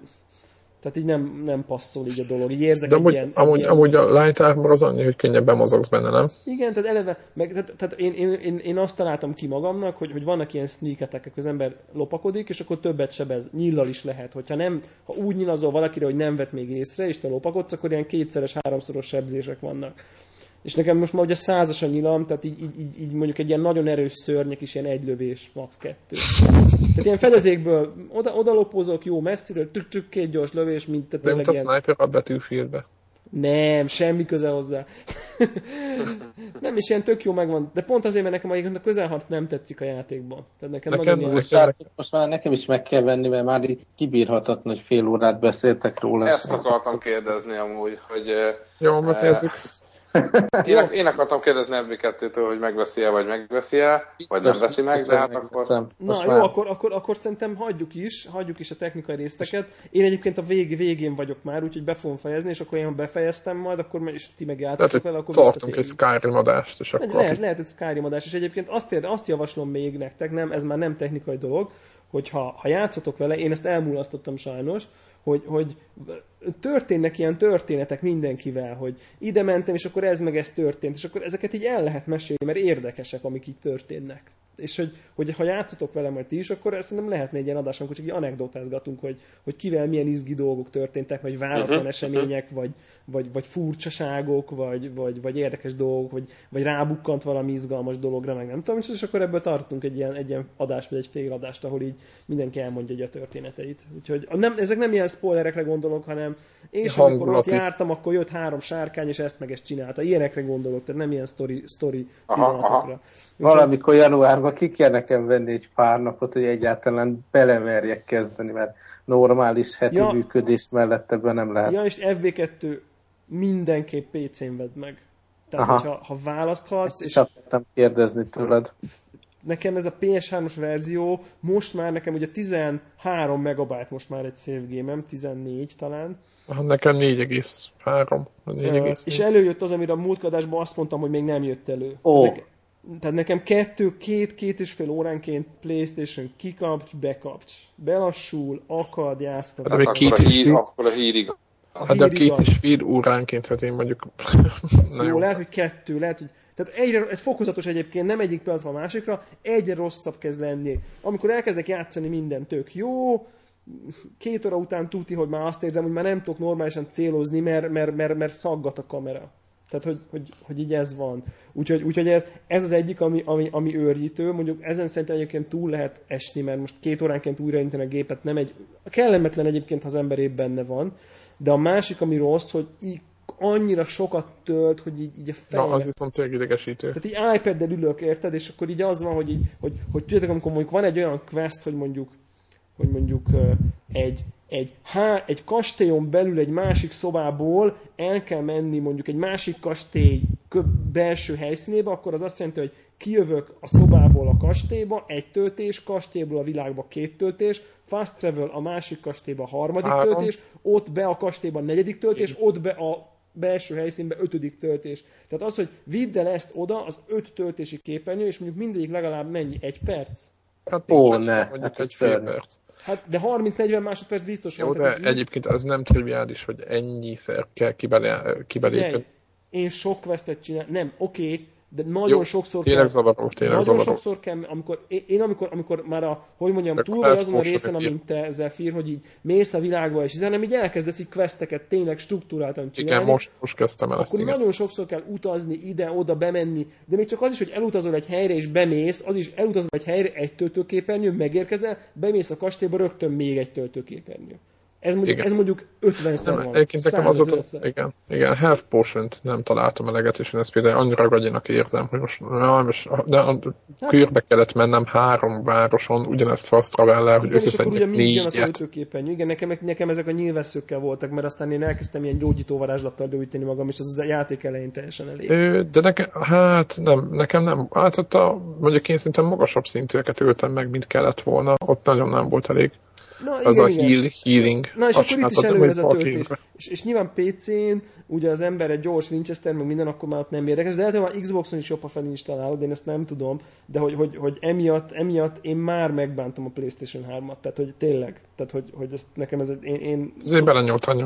Tehát így nem, nem passzol így a dolog. Így érzek De amúgy, ilyen, amúgy, ilyen... amúgy a light armor az annyi, hogy könnyebben mozogsz benne, nem? Igen, tehát eleve, meg, tehát, tehát én, én, én, én, azt találtam ki magamnak, hogy, hogy vannak ilyen sneak attack az ember lopakodik, és akkor többet sebez. Nyillal is lehet. Hogyha nem, ha úgy nyilazol valakire, hogy nem vett még észre, és te lopakodsz, akkor ilyen kétszeres, háromszoros sebzések vannak. És nekem most már ugye százas a nyilam, tehát így, így, így, mondjuk egy ilyen nagyon erős szörnyek is ilyen egy lövés, max. kettő. Tehát ilyen fedezékből oda, oda lopozok, jó messziről, tük, tük, két gyors lövés, mint tehát De mint a ilyen... sniper a betűfieldbe. Nem, semmi köze hozzá. nem, is ilyen tök jó megvan. De pont azért, mert nekem egyébként a közelharc nem tetszik a játékban. Tehát nekem, nekem nagyon ilyen... Srácok, most már nekem is meg kell venni, mert már így kibírhatatlan, hogy fél órát beszéltek róla. Ezt akartam kérdezni amúgy, hogy... Jó, befejezzük. Én, én akartam kérdezni ebbi kettőtől, hogy megveszi-e, vagy megveszi-e, vagy nem veszi meg, de hát akkor... Na jó, akkor, akkor, akkor szerintem hagyjuk is, hagyjuk is a technikai részteket. Én egyébként a vég, végén vagyok már, úgyhogy be fogom fejezni, és akkor én befejeztem majd, akkor és ti meg játszatok vele, akkor tartunk egy Skyrim adást, és akkor... Lehet, lehet egy Skyrim adást, és egyébként azt, ér, azt javaslom még nektek, nem, ez már nem technikai dolog, hogy ha, ha játszatok vele, én ezt elmulasztottam sajnos, hogy, hogy történnek ilyen történetek mindenkivel, hogy ide mentem, és akkor ez meg ez történt, és akkor ezeket így el lehet mesélni, mert érdekesek, amik itt történnek és hogy, hogy ha játszotok vele majd ti is, akkor szerintem lehetne egy ilyen adás, amikor csak így anekdotázgatunk, hogy, hogy kivel milyen izgi dolgok történtek, vagy váratlan uh-huh. események, vagy, vagy, vagy furcsaságok, vagy, vagy, vagy érdekes dolgok, vagy, vagy rábukkant valami izgalmas dologra, meg nem tudom, és akkor ebből tartunk egy ilyen, egy ilyen adást, vagy egy fél adást, ahol így mindenki elmondja a történeteit. Úgyhogy nem, ezek nem ilyen spoilerekre gondolok, hanem én sem, amikor ott jártam, akkor jött három sárkány, és ezt meg ezt csinálta. Ilyenekre gondolok, tehát nem ilyen story, story aha. Aha. Valamikor januárban ki kell nekem venni egy pár napot, hogy egyáltalán beleverjek kezdeni, mert normális heti ja. működés mellett ebben nem lehet. Ja, és FB2 mindenképp PC-n vedd meg. Tehát, Aha. hogyha ha választhatsz... Ezt és... akartam kérdezni tőled. Nekem ez a PS3-os verzió, most már nekem ugye 13 megabyte most már egy save game 14 talán. Aha, nekem 4,3. 4,4. És előjött az, amire a múltkadásban azt mondtam, hogy még nem jött elő. Oh tehát nekem kettő, két, két és fél óránként Playstation kikapcs, bekapcs. Belassul, akad, játsztat. Hát, hát két akkor, a hír, akkor a hírig. Hát de két és fél óránként, hát én mondjuk... jó, jó, lehet, hogy kettő, lehet, hogy... Tehát egyre, ez fokozatos egyébként, nem egyik pillanatra a másikra, egyre rosszabb kezd lenni. Amikor elkezdek játszani minden tök jó, két óra után tuti, hogy már azt érzem, hogy már nem tudok normálisan célozni, mert, mert, mert, mert szaggat a kamera. Tehát, hogy, hogy, hogy így ez van. Úgyhogy, úgyhogy ez, ez az egyik, ami, ami, ami őrjítő. Mondjuk ezen szerintem egyébként túl lehet esni, mert most két óránként újraindítani a gépet nem egy... Kellemetlen egyébként, ha az ember épp benne van. De a másik, ami rossz, hogy így annyira sokat tölt, hogy így, így a fejbe... Na, az viszont tényleg idegesítő. Tehát így iPad-del ülök, érted? És akkor így az van, hogy, így, hogy, hogy tudjátok, amikor mondjuk van egy olyan quest, hogy mondjuk, hogy mondjuk egy, egy, há, egy kastélyon belül egy másik szobából el kell menni mondjuk egy másik kastély belső helyszínébe, akkor az azt jelenti, hogy kijövök a szobából a kastélyba, egy töltés, kastélyból a világba két töltés, fast travel a másik kastélyba a harmadik Három. töltés, ott be a kastélyba a negyedik töltés, ott be a belső helyszínbe ötödik töltés. Tehát az, hogy vidd el ezt oda, az öt töltési képernyő, és mondjuk mindegyik legalább mennyi? Egy perc? Hát Ó, ne, hát egy fél perc. Hát, de 30-40 másodperc biztos Jó, de így... egyébként az nem triviális, hogy ennyiszer kell kibelépni. Én sok questet csinál, nem, oké, okay, de nagyon Jó, sokszor tényleg kell, zavaró, tényleg nagyon zavaró. sokszor kell, amikor, én amikor, amikor már a, hogy mondjam, de túl vagy azon a részen, amint te Zephyr, hogy így mész a világba, és hiszen így elkezdesz így questeket tényleg struktúráltan csinálni. Igen, most, most kezdtem el ezt, Akkor igen. nagyon sokszor kell utazni, ide, oda, bemenni, de még csak az is, hogy elutazol egy helyre és bemész, az is elutazol egy helyre, egy töltőképernyő, megérkezel, bemész a kastélyba, rögtön még egy töltőképernyő. Ez mondjuk, igen. ez mondjuk 50 szer van. Egyébként nekem azóta, igen, igen, Health potion nem találtam eleget, és én ezt például annyira gagyinak érzem, hogy most, na, most de a hát, körbe kellett mennem három városon, ugyanezt fast travel hogy összeszedjek négyet. Igen, nekem, nekem ezek a nyilvesszőkkel voltak, mert aztán én elkezdtem ilyen gyógyító varázslattal gyógyítani magam, és az a játék elején teljesen elég. Ö, de nekem, hát nem, nekem nem. Hát ott a, mondjuk én szerintem magasabb szintűeket ültem meg, mint kellett volna, ott nagyon nem volt elég. Na, az igen, a igen. heal, healing. Na és akkor itt is elő ez a töltés. És, és nyilván PC-n, ugye az ember egy gyors Winchester, meg minden, akkor már ott nem érdekes, de lehet, hogy már Xboxon is jobb, ha felinstalálod, én ezt nem tudom, de hogy, hogy, hogy emiatt, emiatt én már megbántam a Playstation 3-at, tehát hogy tényleg, tehát hogy, hogy ezt nekem ez egy, én... én Azért belenyúltam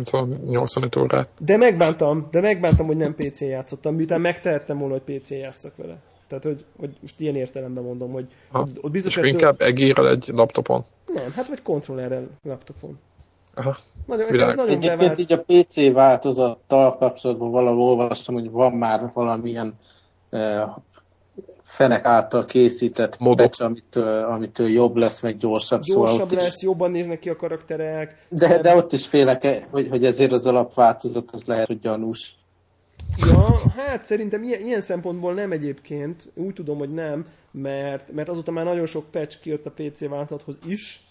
85 órát. De megbántam, de megbántam, hogy nem PC-n játszottam, miután megtehettem volna, hogy PC-n játszak vele. Tehát, hogy, hogy most ilyen értelemben mondom, hogy ha. ott biztos... És inkább egérrel egy laptopon? Nem, hát vagy kontrollerrel laptopon. Aha. Nagyon, ez nagyon Egyébként bevált. így a PC változattal kapcsolatban valahol olvastam, hogy van már valamilyen uh, fenek által készített modok, amitől, amitől jobb lesz, meg gyorsabb. Szóval gyorsabb szóval lesz, is... jobban néznek ki a karakterek. De, szebb... de ott is félek, hogy, hogy ezért az alapváltozat az lehet, hogy gyanús. Ja, hát szerintem ilyen, ilyen szempontból nem egyébként. Úgy tudom, hogy nem, mert, mert azóta már nagyon sok patch kijött a PC változathoz is,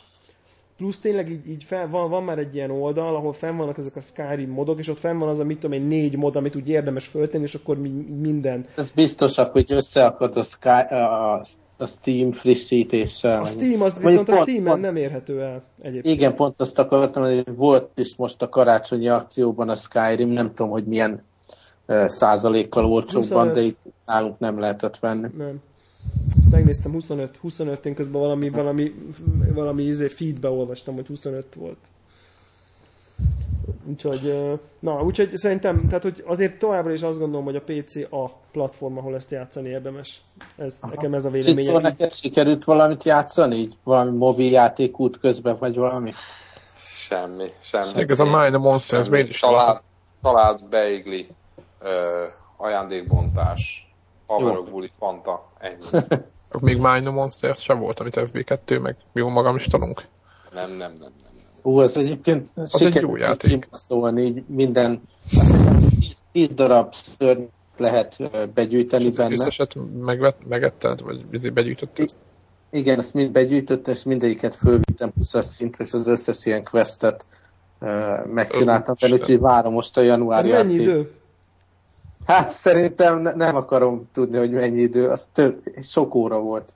Plusz tényleg így, így fel, van, van már egy ilyen oldal, ahol fenn vannak ezek a Skyrim modok, és ott fenn van az a mit tudom én, négy mod, amit úgy érdemes föltenni, és akkor mi, minden. Ez biztosak, hogy összeakad a, Sky, a, a Steam frissítéssel. A Steam, az viszont pont, a Steam-en nem érhető el egyébként. Igen, pont azt akartam, hogy volt is most a karácsonyi akcióban a Skyrim, nem tudom, hogy milyen százalékkal olcsóbban, de itt nálunk nem lehetett venni. Nem megnéztem 25, 25, én közben valami, valami, valami izé feedbe olvastam, hogy 25 volt. Úgyhogy, na, úgyhogy szerintem, tehát hogy azért továbbra is azt gondolom, hogy a PC a platform, ahol ezt játszani érdemes. Ez, Aha. nekem ez a véleményem. Szóval neked sikerült valamit játszani? Így? Valami mobil játék út közben, vagy valami? Semmi, semmi. Ez a Mine Monsters, miért is talált, talált beigli, ajándékbontás, haverok buli, fanta, ennyi. még Mine Monsters sem volt, amit FB2, meg jó magam is tanunk. Nem, nem, nem, nem. Ú, ez egyébként az egy jó játék. Szóval így minden, azt hiszem, 10 darab szörny lehet begyűjteni és benne. Összeset megvet, megetted, vagy izé begyűjtötted? Igen, ezt mind begyűjtöttem, és mindegyiket fölvittem 20 szintre, és az összes ilyen questet uh, megcsináltam benne, úgyhogy várom most a januári Ez mennyi idő? Hát szerintem ne, nem akarom tudni, hogy mennyi idő, az több, sok óra volt.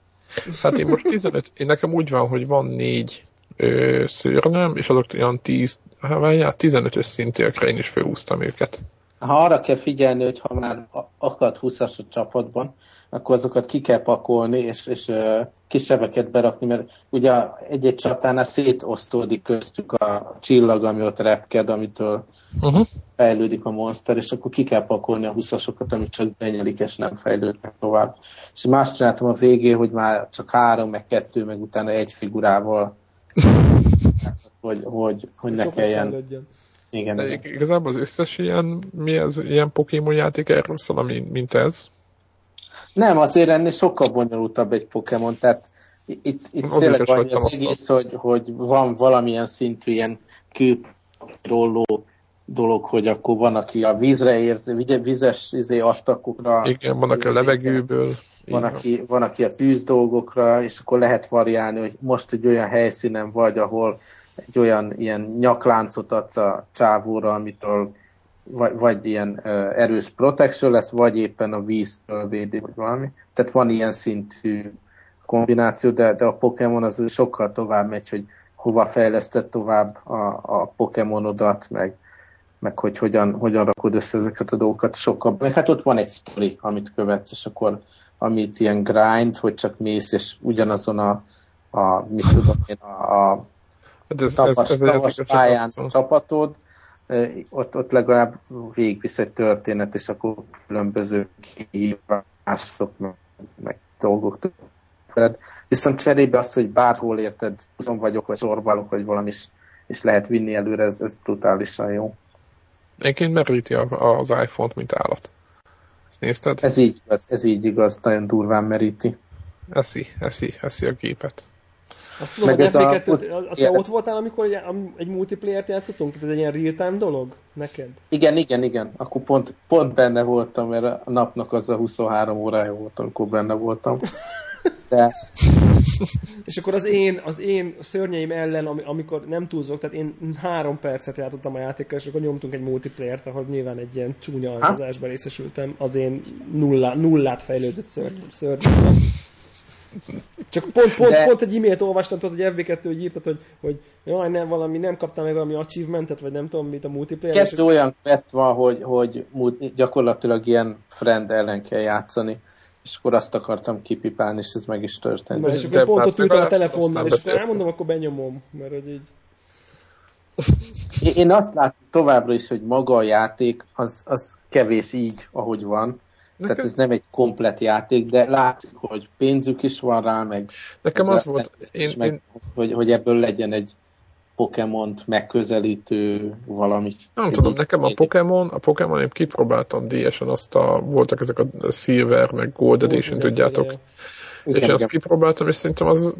Hát én most 15, én nekem úgy van, hogy van négy ö, szőrnöm, és azok olyan 10, hát 15-ös szintűekre én is felhúztam őket. Ha arra kell figyelni, hogy ha már akad 20-as a csapatban, akkor azokat ki kell pakolni, és, és uh, kisebbeket berakni, mert ugye egy-egy csatánál szétosztódik köztük a csillag, ami ott repked, amitől uh-huh. fejlődik a monster, és akkor ki kell pakolni a 20-asokat, amit csak benyelik, és nem fejlődnek tovább. És más csináltam a végén, hogy már csak három, meg kettő, meg utána egy figurával, hogy, hogy, hogy ne kelljen. Igen, De igen. igazából az összes ilyen, mi az ilyen Pokémon játék erről szól, mint ez? Nem, azért ennél sokkal bonyolultabb egy Pokémon, tehát itt, itt tényleg van az egész, hogy, hogy van valamilyen szintű ilyen kőrolló dolog, hogy akkor van, aki a vízre érzi, vizes izé, attakokra. Igen, van, aki a levegőből. Van aki, van, aki a tűz dolgokra, és akkor lehet variálni, hogy most egy olyan helyszínen vagy, ahol egy olyan ilyen nyakláncot adsz a csávóra, amitől vagy, vagy ilyen uh, erős protection lesz, vagy éppen a víztől védi, vagy valami. Tehát van ilyen szintű kombináció, de, de a Pokémon az sokkal tovább megy, hogy hova fejlesztett tovább a, a Pokémonodat, meg, meg hogy hogyan, hogyan rakod össze ezeket a dolgokat sokkal. Meg hát ott van egy sztori, amit követsz, és akkor amit ilyen grind, hogy csak mész, és ugyanazon a, a mit tudom én, a, a hát ez, tavas, ez, ez tavas pályán csapatod, ott, ott legalább végigvisz egy történet, és akkor különböző kihívások, meg, meg dolgok veled. Viszont cserébe az, hogy bárhol érted, húzom vagyok, vagy sorbalok, vagy valami is, és lehet vinni előre, ez, ez brutálisan jó. Egyébként meríti az iPhone-t, mint állat. Ezt nézted? Ez így igaz, ez így igaz, nagyon durván meríti. Eszi, eszi, eszi a gépet. Azt tudom, Meg hogy ez a, ott, te ott voltál, amikor egy, egy multiplayer-t játszottunk? Tehát ez egy ilyen real-time dolog neked? Igen, igen, igen. Akkor pont, pont benne voltam, mert a napnak az a 23 órája volt, amikor benne voltam. De... és akkor az én, az én szörnyeim ellen, amikor nem túlzok, tehát én három percet játszottam a játékkal, és akkor nyomtunk egy multiplayer-t, ahol nyilván egy ilyen csúnya alkazásban részesültem, az én nullá, nullát fejlődött szörny, szörnyem. Csak pont, pont, De... pont egy e-mailt olvastam, tudod, hogy FB2, hogy írtad, hogy, hogy jaj, nem, valami, nem kaptam meg valami achievementet, vagy nem tudom mit a multiplayer. Kettő és... olyan quest van, hogy, hogy gyakorlatilag ilyen friend ellen kell játszani és akkor azt akartam kipipálni, és ez meg is történt. Na, és akkor pont ott ültem a telefonnal, és elmondom, akkor benyomom, mert hogy így... Én azt látom továbbra is, hogy maga a játék az, az kevés így, ahogy van. Nekem... Tehát ez nem egy komplet játék, de látszik, hogy pénzük is van rá, meg... Nekem az volt... Én, meg, én... Hogy, hogy ebből legyen egy Pokémont megközelítő valami. Nem tudom, nekem a Pokémon, a Pokémon én kipróbáltam DS-en, azt a, voltak ezek a Silver, meg Gold Edition, tudjátok. Igen, és igen. azt kipróbáltam, és szerintem az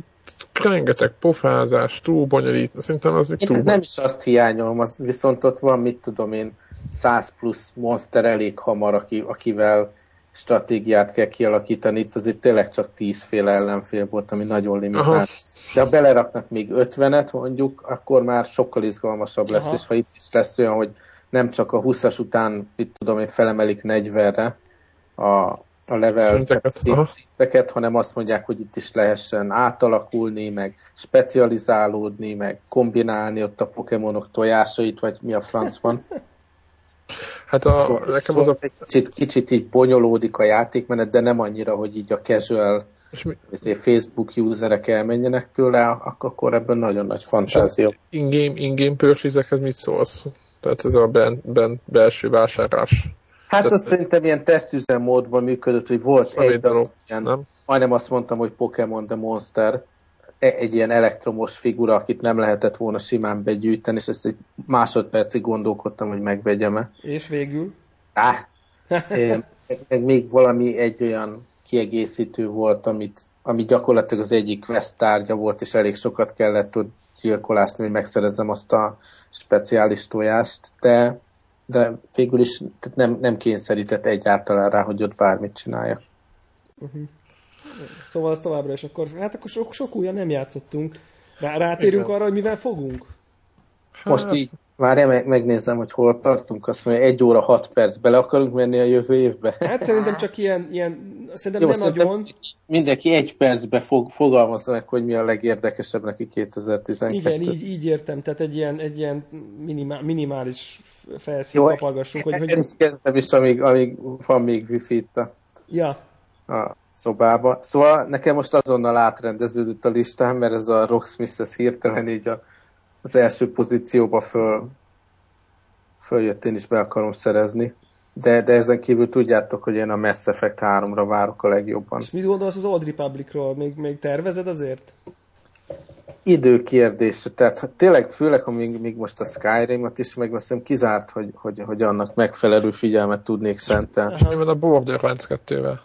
rengeteg pofázás, túl bonyolít, szerintem az egy túl Nem is azt hiányolom, az, viszont ott van, mit tudom én, 100 plusz monster elég hamar, aki, akivel stratégiát kell kialakítani. Itt azért tényleg csak 10 féle ellenfél volt, ami nagyon limitált. De ha beleraknak még 50-et mondjuk, akkor már sokkal izgalmasabb lesz, Aha. és ha itt is lesz olyan, hogy nem csak a 20-as után, mit tudom én, felemelik 40-re a, a level szinteket, szinteket, hanem azt mondják, hogy itt is lehessen átalakulni, meg specializálódni, meg kombinálni ott a Pokémonok tojásait, vagy mi a franc van. Hát a, szóval, nekem szóval az a... Kicsit, kicsit így bonyolódik a játékmenet, de nem annyira, hogy így a casual és mi... Facebook userek elmenjenek tőle, akkor ebben nagyon nagy fantázia. In-game, in-game purchase mit szólsz? Tehát ez a ben, ben, belső vásárlás. Hát Tehát, azt szerintem ilyen tesztüzem módban működött, hogy volt egy darab, ilyen, nem? majdnem azt mondtam, hogy Pokémon The Monster, e, egy ilyen elektromos figura, akit nem lehetett volna simán begyűjteni, és ezt egy másodpercig gondolkodtam, hogy megvegyem-e. És végül? Á, meg még valami egy olyan kiegészítő volt, amit, ami gyakorlatilag az egyik quest tárgya volt, és elég sokat kellett tud gyilkolászni, hogy megszerezzem azt a speciális tojást, de, de végül is tehát nem, nem kényszerített egyáltalán rá, hogy ott bármit csinálja. Uh-huh. Szóval az továbbra is akkor, hát akkor sok, sok újra nem játszottunk. Rá, rátérünk Igen. arra, hogy mivel fogunk? Most hát... így Várjál, meg, megnézem, hogy hol tartunk. Azt mondja, egy óra, hat perc. Bele akarunk menni a jövő évbe? Hát szerintem csak ilyen, ilyen szerintem Jó, nem szerintem nagyon. Mindenki egy percbe fog, fogalmazza meg, hogy mi a legérdekesebb neki 2012. Igen, így, így értem. Tehát egy ilyen, egy ilyen minimál, minimális felszínt kapargassunk. Hogy, hogy... is kezdem is, amíg, amíg van még wifi itt a, ja. a szobába. Szóval nekem most azonnal átrendeződött a listám, mert ez a Rocksmith, ez hirtelen így a az első pozícióba föl, följött, én is be akarom szerezni. De, de ezen kívül tudjátok, hogy én a Mass Effect 3-ra várok a legjobban. És mit gondolsz az Old Republicról? Még, még tervezed azért? Időkérdése. Tehát tényleg, főleg, amíg még most a Skyrim-et is megveszem, kizárt, hogy, hogy, hogy annak megfelelő figyelmet tudnék szentelni. És mi van a Borderlands 2-vel?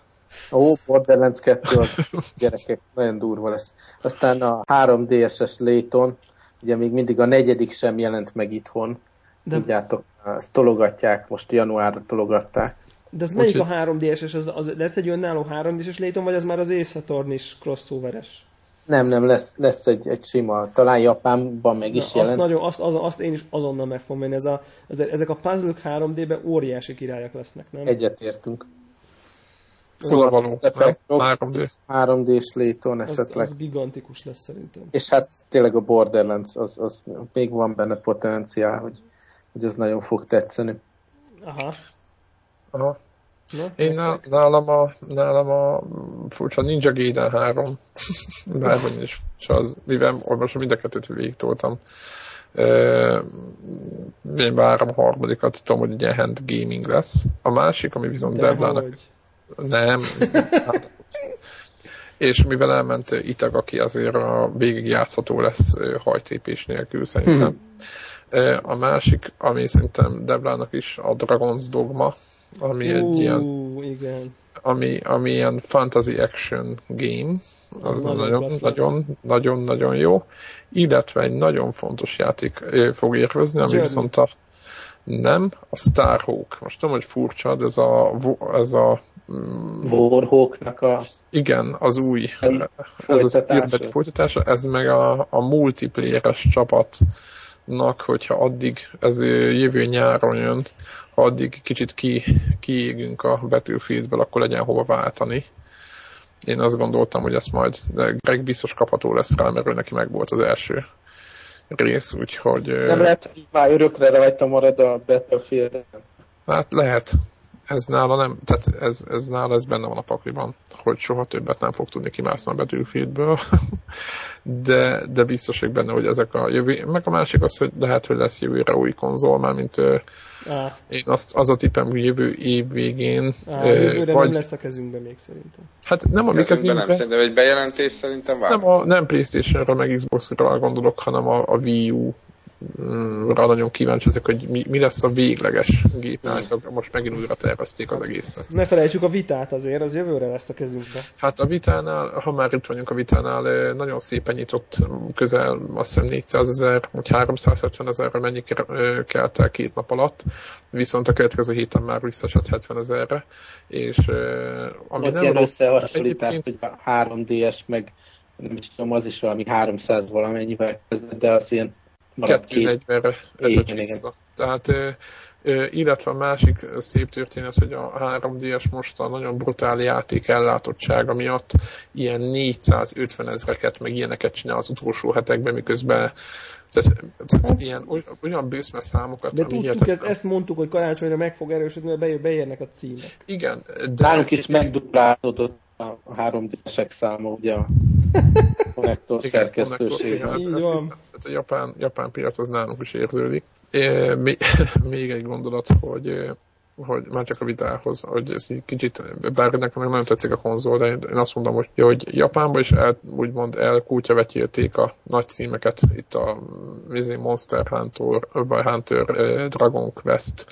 Ó, Borderlands 2 az gyerekek, nagyon durva lesz. Aztán a 3DSS Layton, Ugye még mindig a negyedik sem jelent meg itthon. De... Tudjátok, ezt tologatják, most januárra tologatták. De az Úgy, melyik a 3DS-es? Az, az, lesz egy önálló 3DS-es léton, vagy az már az Ace is crossoveres? Nem, nem, lesz, lesz egy, egy sima, talán Japánban meg is Na, jelent. Azt, nagyon, azt, az, azt én is azonnal meg fogom menni. Ez a, ez, ezek a puzzle 3D-ben óriási királyak lesznek, nem? Egyetértünk. Szóval való. 3D. 3D-s léton esetleg. Az, az gigantikus lesz szerintem. És hát tényleg a Borderlands, az, az még van benne potenciál, hogy, hogy ez nagyon fog tetszeni. Aha. Aha. Na, Én nálam a, nálam a furcsa Ninja Gaiden 3, bárhogy is, és az, mivel most mind a kettőt végigtoltam, én várom a harmadikat, tudom, hogy ilyen hand gaming lesz. A másik, ami viszont Devlának... Nem. Hát, és mivel elment Itag, aki azért a végig játszható lesz hajtépés nélkül szerintem. Hmm. A másik, ami szerintem Deblának is a Dragon's Dogma, ami uh, egy ilyen igen. Ami, ami ilyen fantasy action game, az nagyon, nagyon, nagyon, nagyon jó, illetve egy nagyon fontos játék fog érkezni, ami Journey. viszont a nem, a Starhawk. Most tudom, hogy furcsa, de ez a, ez a Warhawknak a igen, az új ez az írbedik folytatása, ez meg a, a multiplayeres csapatnak, hogyha addig, ez jövő nyáron jön, ha addig kicsit ki, kiégünk a Battlefieldből, akkor legyen hova váltani. Én azt gondoltam, hogy ezt majd Greg biztos kapható lesz rá, mert ő neki meg volt az első rész, úgyhogy... Nem lehet, hogy már örökre rajta marad a battlefield -en. Hát lehet. Ez nála nem, tehát ez, ez nála ez benne van a pakliban, hogy soha többet nem fog tudni kimászni a Battlefieldből, de, de biztos hogy benne, hogy ezek a jövő, meg a másik az, hogy lehet, hogy lesz jövőre új konzol, már mint Ah. Én azt, az a tippem, hogy jövő év végén... Ah, jövőre vagy... nem lesz a kezünkben még szerintem. Hát nem a mi kezünkben. Nem, szerintem egy bejelentés szerintem vár. Nem, a, nem Playstation-ra, meg Xbox-ra gondolok, hanem a, a Wii U rá nagyon kíváncsi ezek, hogy mi, mi lesz a végleges gép. Most megint újra tervezték az egészet. Ne felejtsük a vitát azért, az jövőre lesz a kezünkbe. Hát a vitánál, ha már itt vagyunk a vitánál, nagyon szépen nyitott közel, azt hiszem 400 ezer, vagy 370 ezerre mennyi kelt el két nap alatt, viszont a következő héten már visszaesett 70 ezerre, és ami Ott nem ilyen összehasonlítás, hogy a 3DS meg nem is tudom, az is valami 300 valamennyivel kezdett, de az ilyen 240-re esett vissza. Tehát, illetve a másik szép történet, hogy a 3DS most a nagyon brutál játék ellátottsága miatt ilyen 450 ezreket, meg ilyeneket csinál az utolsó hetekben, miközben tehát, tehát hát, ilyen, olyan bőszme számokat, De tudtuk, ezt, ezt mondtuk, hogy karácsonyra meg fog erősödni, mert beérnek a címek. Igen, de... Nálunk is megduplálódott a 3 d száma, ugye a konnektor szerkesztőségben. Ez, ez tehát a japán, japán piac az nálunk is érződik. É, még egy gondolat, hogy hogy már csak a vitához, hogy ez egy kicsit, bár nekem meg nagyon tetszik a konzol, de én azt mondom, hogy, hogy Japánban is el, úgymond elkútyavetélték a nagy címeket, itt a Monster Hunter, Hunter Dragon Quest,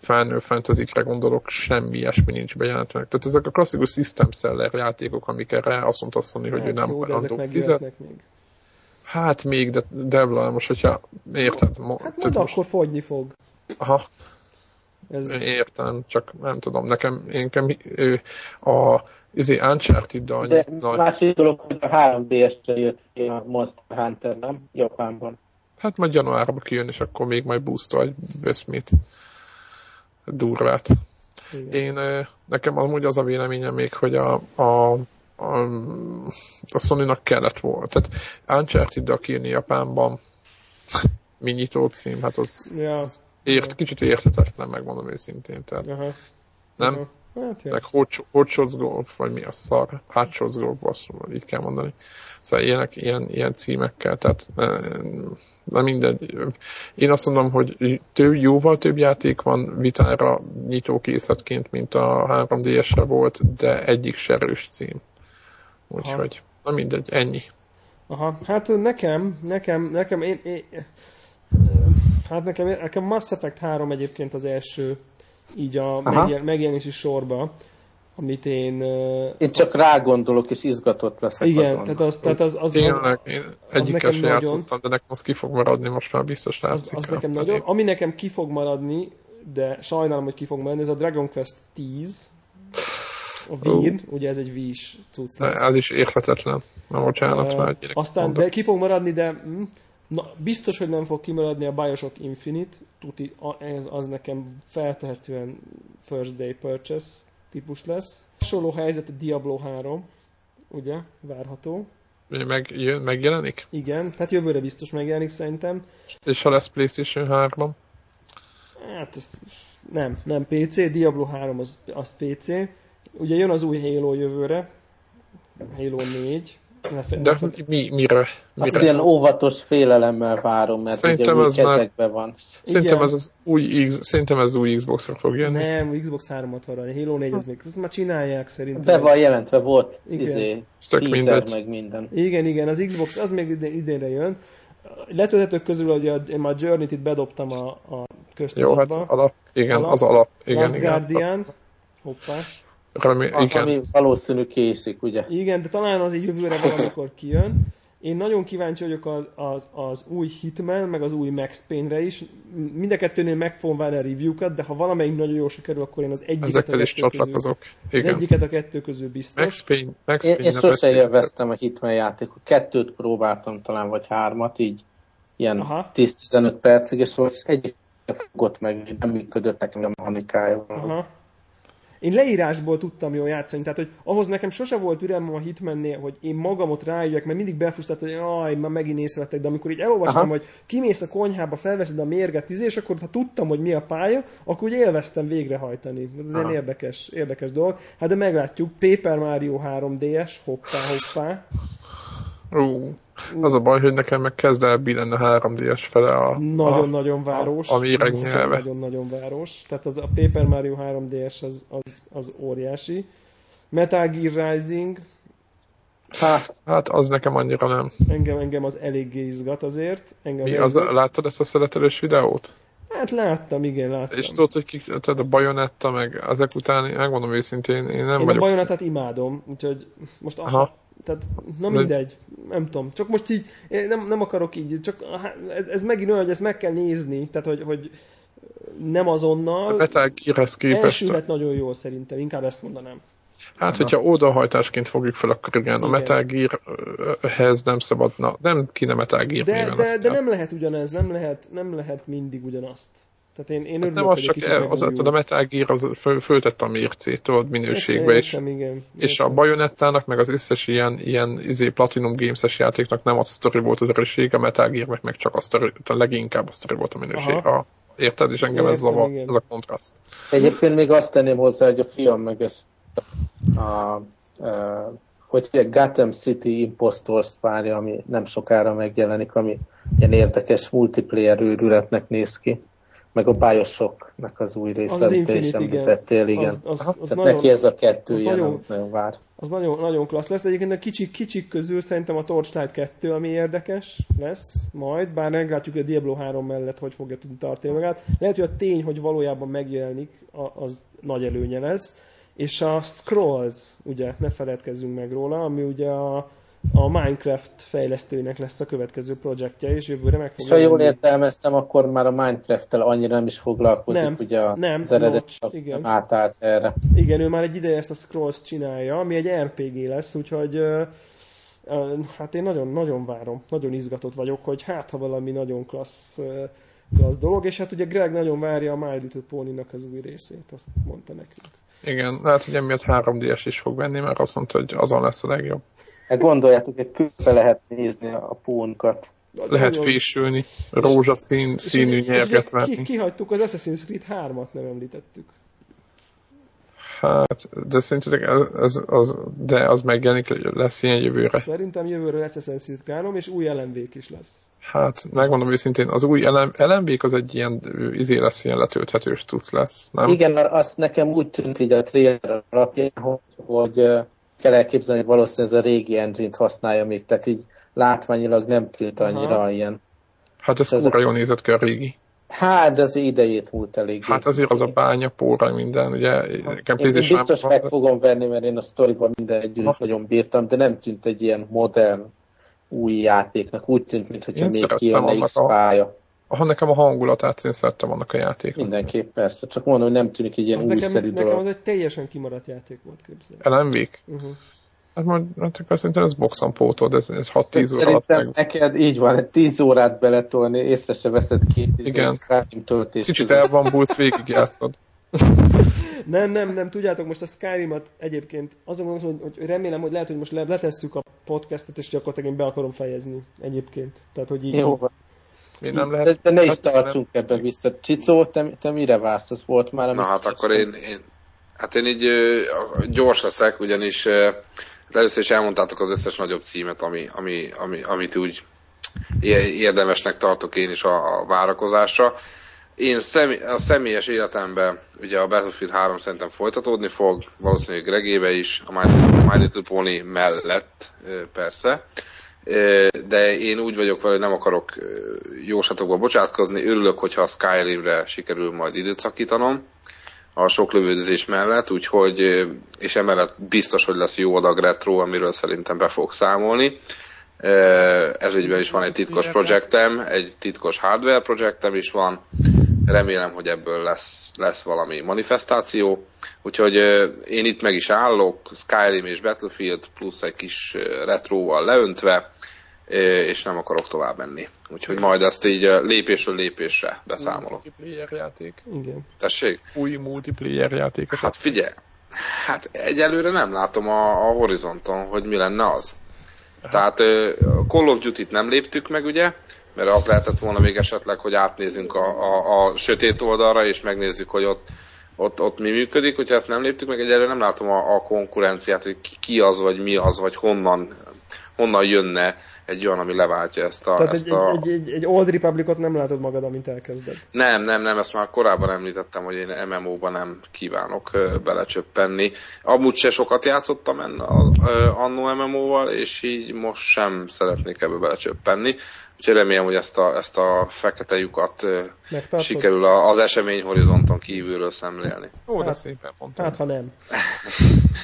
Final fantasy gondolok, semmi ilyesmi nincs bejelentve. Tehát ezek a klasszikus system seller játékok, amik erre azt mondta Sony, hogy hát, ő nem jó, hajlandó fizet. Még. Hát még, de Devla, most hogyha érted? Mo- hát majd most... akkor fogyni fog. Aha. Ez... Értem, csak nem tudom, nekem, én nekem ő, a izé Uncharted-dal... De nagy... másik dolog, hogy a 3DS-re jött ki a Monster Hunter, nem? Japánban. Hát majd januárban kijön, és akkor még majd boostol egy Besmit durvát. Igen. Én, nekem amúgy az a véleményem még, hogy a, a, a, a Sony-nak kellett volna. Tehát Uncharted-dal kijönni Japánban mi nyitó cím, hát az, ja. az ért, kicsit értetetlen, megmondom őszintén. Tehát, Aha. Nem? Aha. Hát, ja. Hot, hot Shots Golf, vagy mi a szar? Hot Shots Golf, azt így kell mondani. Szóval ilyenek, ilyen, ilyen címekkel, tehát na mindegy. Én azt mondom, hogy több, jóval több játék van vitára nyitókészletként, mint a 3DS-re volt, de egyik se erős cím. Úgyhogy, na mindegy, ennyi. Aha, hát nekem, nekem, nekem, én, én hát nekem, nekem Mass Effect 3 egyébként az első így a megjel, megjelenési sorba amit én... Én csak rá gondolok, és izgatott leszek Igen, azon. tehát az... Tehát az, az, Tényleg, én egyikkel sem játszottam, de nekem az ki fog maradni, most már biztos látszik. Az, az nekem nagyon, ami nekem ki fog maradni, de sajnálom, hogy ki fog maradni, ez a Dragon Quest 10, a Wii, uh. ugye ez egy Wii-s cucc. Ez is érhetetlen. Na, bocsánat, uh, már Aztán, mondok. de ki fog maradni, de hm, na, biztos, hogy nem fog kimaradni a Bioshock Infinite, tuti, ez, az nekem feltehetően first day purchase, típus lesz. Hasonló helyzet a Diablo 3, ugye, várható. Meg, jön, megjelenik? Igen, tehát jövőre biztos megjelenik szerintem. És ha lesz PlayStation 3? Hát ez nem, nem PC, Diablo 3 az, az PC. Ugye jön az új Halo jövőre, Halo 4. De mi, mire? mire? Azt ilyen óvatos félelemmel várom, mert szerintem ugye kezekben már... van. Szerintem ez az új, X, szerintem ez új Xbox-ra fog jönni. Nem, Xbox 3 van, Halo 4 ez még, ezt már csinálják szerintem. Be van jelentve, volt igen. izé, teaser, meg minden. Igen, igen, az Xbox, az még idén, idénre jön. Letöltetők közül, hogy én már Journey-t itt bedobtam a, a köztudatba. Jó, hát alap, igen, alap, az alap. Igen, Last igen. Guardian, hoppá. Remé, igen. Ami valószínű késik, ugye? Igen, de talán az így jövőre valamikor kijön. Én nagyon kíváncsi vagyok az, az, az új Hitman, meg az új Max Payne-re is. Mind a kettőnél meg fogom várni a review-kat, de ha valamelyik nagyon jól sikerül, akkor én az egyiket Ezekkel a kettő is csatlakozok. Közül, az egyiket a kettő közül biztos. Max Payne, Max Payne én, én sose élveztem a Hitman játékot. Kettőt próbáltam talán, vagy hármat, így ilyen 10-15 percig, és szóval egyik fogott meg, nem működött nekem a mechanikája. Aha. Én leírásból tudtam jól játszani, tehát hogy ahhoz nekem sose volt üremem a Hitmannél, hogy én magamot rájöjjek, mert mindig befrusztált, hogy jaj, már megint észrevettek, de amikor így elolvastam, Aha. hogy kimész a konyhába, felveszed a mérget, tíz, és akkor ha tudtam, hogy mi a pálya, akkor úgy élveztem végrehajtani. Ez egy érdekes, érdekes dolog. Hát de meglátjuk, Paper Mario 3DS, hoppá, hoppá. Uh. Az a baj, hogy nekem meg kezd el billenni a 3D-es fele a... Nagyon-nagyon város. A, a. Nagyon-nagyon város. Tehát az, a Paper Mario 3D-es az, az, az óriási. Metal Gear Rising. Hát, hát az nekem annyira nem. Engem, engem az eléggé izgat azért. Engem Mi, az, láttad ezt a szeretelős videót? Hát láttam, igen, láttam. És tudod, hogy kik, tehát a bajonetta, meg ezek után, megmondom őszintén, én nem én vagyok... a bajonettát imádom, úgyhogy most Aha. Tehát, na mindegy, nem tudom. Csak most így, nem, nem akarok így, csak ez, ez megint olyan, hogy ezt meg kell nézni, tehát hogy, hogy nem azonnal. A Metal Gear-hez képest. Elsülhet nagyon jól szerintem, inkább ezt mondanám. Hát, Aha. hogyha ódahajtásként fogjuk fel, akkor igen, a Metal Gear-hez nem szabadna, nem kéne Metal Gear de, de, de nem lehet ugyanez, nem lehet, nem lehet mindig ugyanazt. Tehát én, én hát nem az csak, az, az, a Metal Gear az föl, föltette a mércét, tudod, minőségbe, és, értem, igen, és a Bajonettának, meg az összes ilyen, ilyen izé Platinum Games-es játéknak nem az a sztori volt az erőség, a Metal Gear, meg csak a sztori, a leginkább a sztori volt a minőség. A, érted? És engem értem, ez, zavar, ez a kontraszt. Egyébként még azt tenném hozzá, hogy a film meg ezt a, a, a hogy egy Gotham City Impostors várja, ami nem sokára megjelenik, ami ilyen érdekes multiplayer őrületnek néz ki meg a Bioshocknak az új része, az amit is említettél, igen. Az, az, az nagyon, neki ez a kettő ilyen, nagyon, nagyon vár. Az nagyon, nagyon klassz lesz. Egyébként a kicsik, kicsik közül szerintem a Torchlight 2, ami érdekes lesz majd, bár meglátjuk, hogy a Diablo 3 mellett hogy fogja tudni tartani magát. Lehet, hogy a tény, hogy valójában megjelenik, az nagy előnye lesz. És a Scrolls, ugye, ne feledkezzünk meg róla, ami ugye a a Minecraft fejlesztőnek lesz a következő projektje, és jövőre meg fogja... Ha jól értelmeztem, akkor már a Minecraft-tel annyira nem is foglalkozik, nem, ugye nem, az eredet igen. átállt erre. Igen, ő már egy ideje ezt a Scrolls csinálja, ami egy RPG lesz, úgyhogy uh, uh, hát én nagyon, nagyon várom, nagyon izgatott vagyok, hogy hát ha valami nagyon klassz, uh, klassz dolog, és hát ugye Greg nagyon várja a My Little Pony-nak az új részét, azt mondta nekünk. Igen, lehet, hogy emiatt 3DS is fog venni, mert azt mondta, hogy azon lesz a legjobb. Gondoljátok, egy külpe lehet nézni a pónkat. Lehet fésülni, rózsaszín színű nyerget venni. Ki, kihagytuk az Assassin's Creed 3-at, nem említettük. Hát, de szerintetek ez, ez, az, de az megjelenik, lesz ilyen jövőre? Szerintem jövőre lesz Assassin's Creed 3, és új lmv is lesz. Hát, megmondom őszintén, az új lmv az egy ilyen izé lesz, ilyen letölthetős tudsz lesz, nem? Igen, azt nekem úgy tűnt így a trailer alapján, hogy, hogy kell elképzelni, hogy valószínűleg ez a régi engine-t használja még, tehát így látványilag nem tűnt annyira Aha. ilyen. Hát ez, ez kurva jól nézett ki a régi. Hát, az idejét múlt elég. Hát azért az a bánya, póra, minden, ugye nekem én, biztos meg fogom venni, mert én a sztoriban minden együtt nagyon bírtam, de nem tűnt egy ilyen modern új játéknak. Úgy tűnt, mintha még kijönne X pálya. Ha nekem a hangulatát, én szerettem annak a játékot. Mindenképp, persze. Csak mondom, hogy nem tűnik egy ilyen az újszerű nekem, dolog. Nekem az egy teljesen kimaradt játék volt, képzelni. lmv uh-huh. Hát majd, hát akkor szerintem ez boxon pótod, ez, ez 6-10 óra alatt meg... neked így van, 10 órát beletolni, észre se veszed két Igen. töltés. Kicsit elbambulsz, végigjátszod. nem, nem, nem, tudjátok, most a Skyrim-at egyébként azon gondolom, hogy, hogy remélem, hogy lehet, hogy most letesszük a podcastet, és gyakorlatilag én be akarom fejezni egyébként. Tehát, hogy így... Jó van. Mi nem lehet... De, de ne is tartsunk nem... ebben vissza. Csicó, te, te mire vársz? Ez volt már... Na hát akkor én, én, hát én így gyors leszek, ugyanis hát először is elmondtátok az összes nagyobb címet, ami, ami, ami, amit úgy érdemesnek tartok én is a, a várakozásra. Én személy, a személyes életemben ugye a Battlefield 3 szerintem folytatódni fog, valószínűleg Gregébe is, a My Little Pony mellett persze de én úgy vagyok vele, hogy nem akarok jósatokba bocsátkozni. Örülök, hogyha a Skyrimre sikerül majd időt szakítanom a sok lövődözés mellett, úgyhogy, és emellett biztos, hogy lesz jó adag retro, amiről szerintem be fog számolni. Ez ügyben is van egy titkos projektem, egy titkos hardware projektem is van, remélem, hogy ebből lesz, lesz valami manifestáció. Úgyhogy én itt meg is állok, Skyrim és Battlefield plusz egy kis retroval leöntve, és nem akarok tovább menni. Úgyhogy majd ezt így lépésről lépésre beszámolok. Multiplayer játék. Igen. Tessék? Új multiplayer játék. Hát figyelj, hát egyelőre nem látom a, a horizonton, hogy mi lenne az. Aha. Tehát Call of Duty-t nem léptük meg, ugye, mert az lehetett volna még esetleg, hogy átnézünk a, a, a sötét oldalra, és megnézzük, hogy ott, ott, ott mi működik, hogyha ezt nem léptük meg, egyelőre nem látom a, a konkurenciát, hogy ki, az, vagy mi az, vagy honnan, honnan jönne egy olyan, ami leváltja ezt a... Tehát ezt egy, a... Egy, egy, egy Old Republicot nem látod magad, amint elkezded. Nem, nem, nem, ezt már korábban említettem, hogy én MMO-ba nem kívánok belecsöppenni. Amúgy se sokat játszottam annó MMO-val, és így most sem szeretnék ebbe belecsöppenni. Úgyhogy remélem, hogy ezt a, ezt a fekete lyukat Megtartod? sikerül az esemény horizonton kívülről szemlélni. Ó, de hát, szépen mondtam. Hát, ha nem.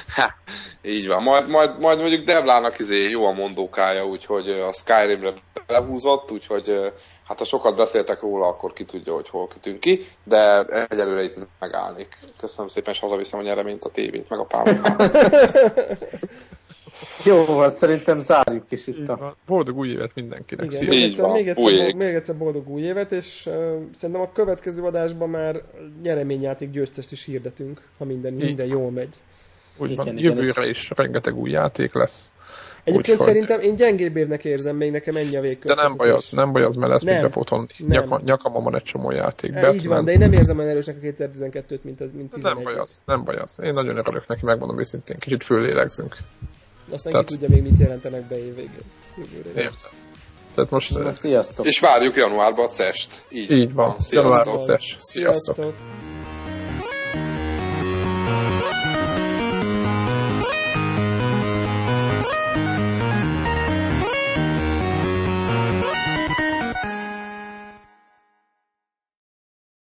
így van. Majd, majd, majd mondjuk Devlának izé jó a mondókája, úgyhogy a Skyrimre lehúzott, úgyhogy hát ha sokat beszéltek róla, akkor ki tudja, hogy hol kötünk ki, de egyelőre itt megállnék. Köszönöm szépen, és hazaviszem a nyereményt, a tévét, meg a pálmát. Jó, van, szerintem zárjuk is itt a... Boldog új évet mindenkinek. Igen, még egyszer, még, egyszer, még egyszer boldog új évet, és uh, szerintem a következő adásban már nyereményjáték győztest is hirdetünk, ha minden, minden jól megy. Úgy igen, van, igen, jövőre is rengeteg új játék lesz. Egyébként Úgyhogy... szerintem én gyengébb évnek érzem, még nekem ennyi a végkör. De nem baj az, nem baj az, mert lesz nem, bepótolni. Nyaka, nyakamon van egy csomó játék. E, így van, de én nem érzem olyan erősnek a 2012-t, mint az, mint 11 Nem baj az, nem baj az. Én nagyon örülök neki, megmondom őszintén, kicsit fölélegzünk. Aztán Tehát... ki tudja még mit jelentenek be évvégén. Értem. Tehát most... Sziasztok. És várjuk januárban a CES-t. Így, Így van. van. Sziasztok. Januárban CES. Sziasztok. Sziasztok.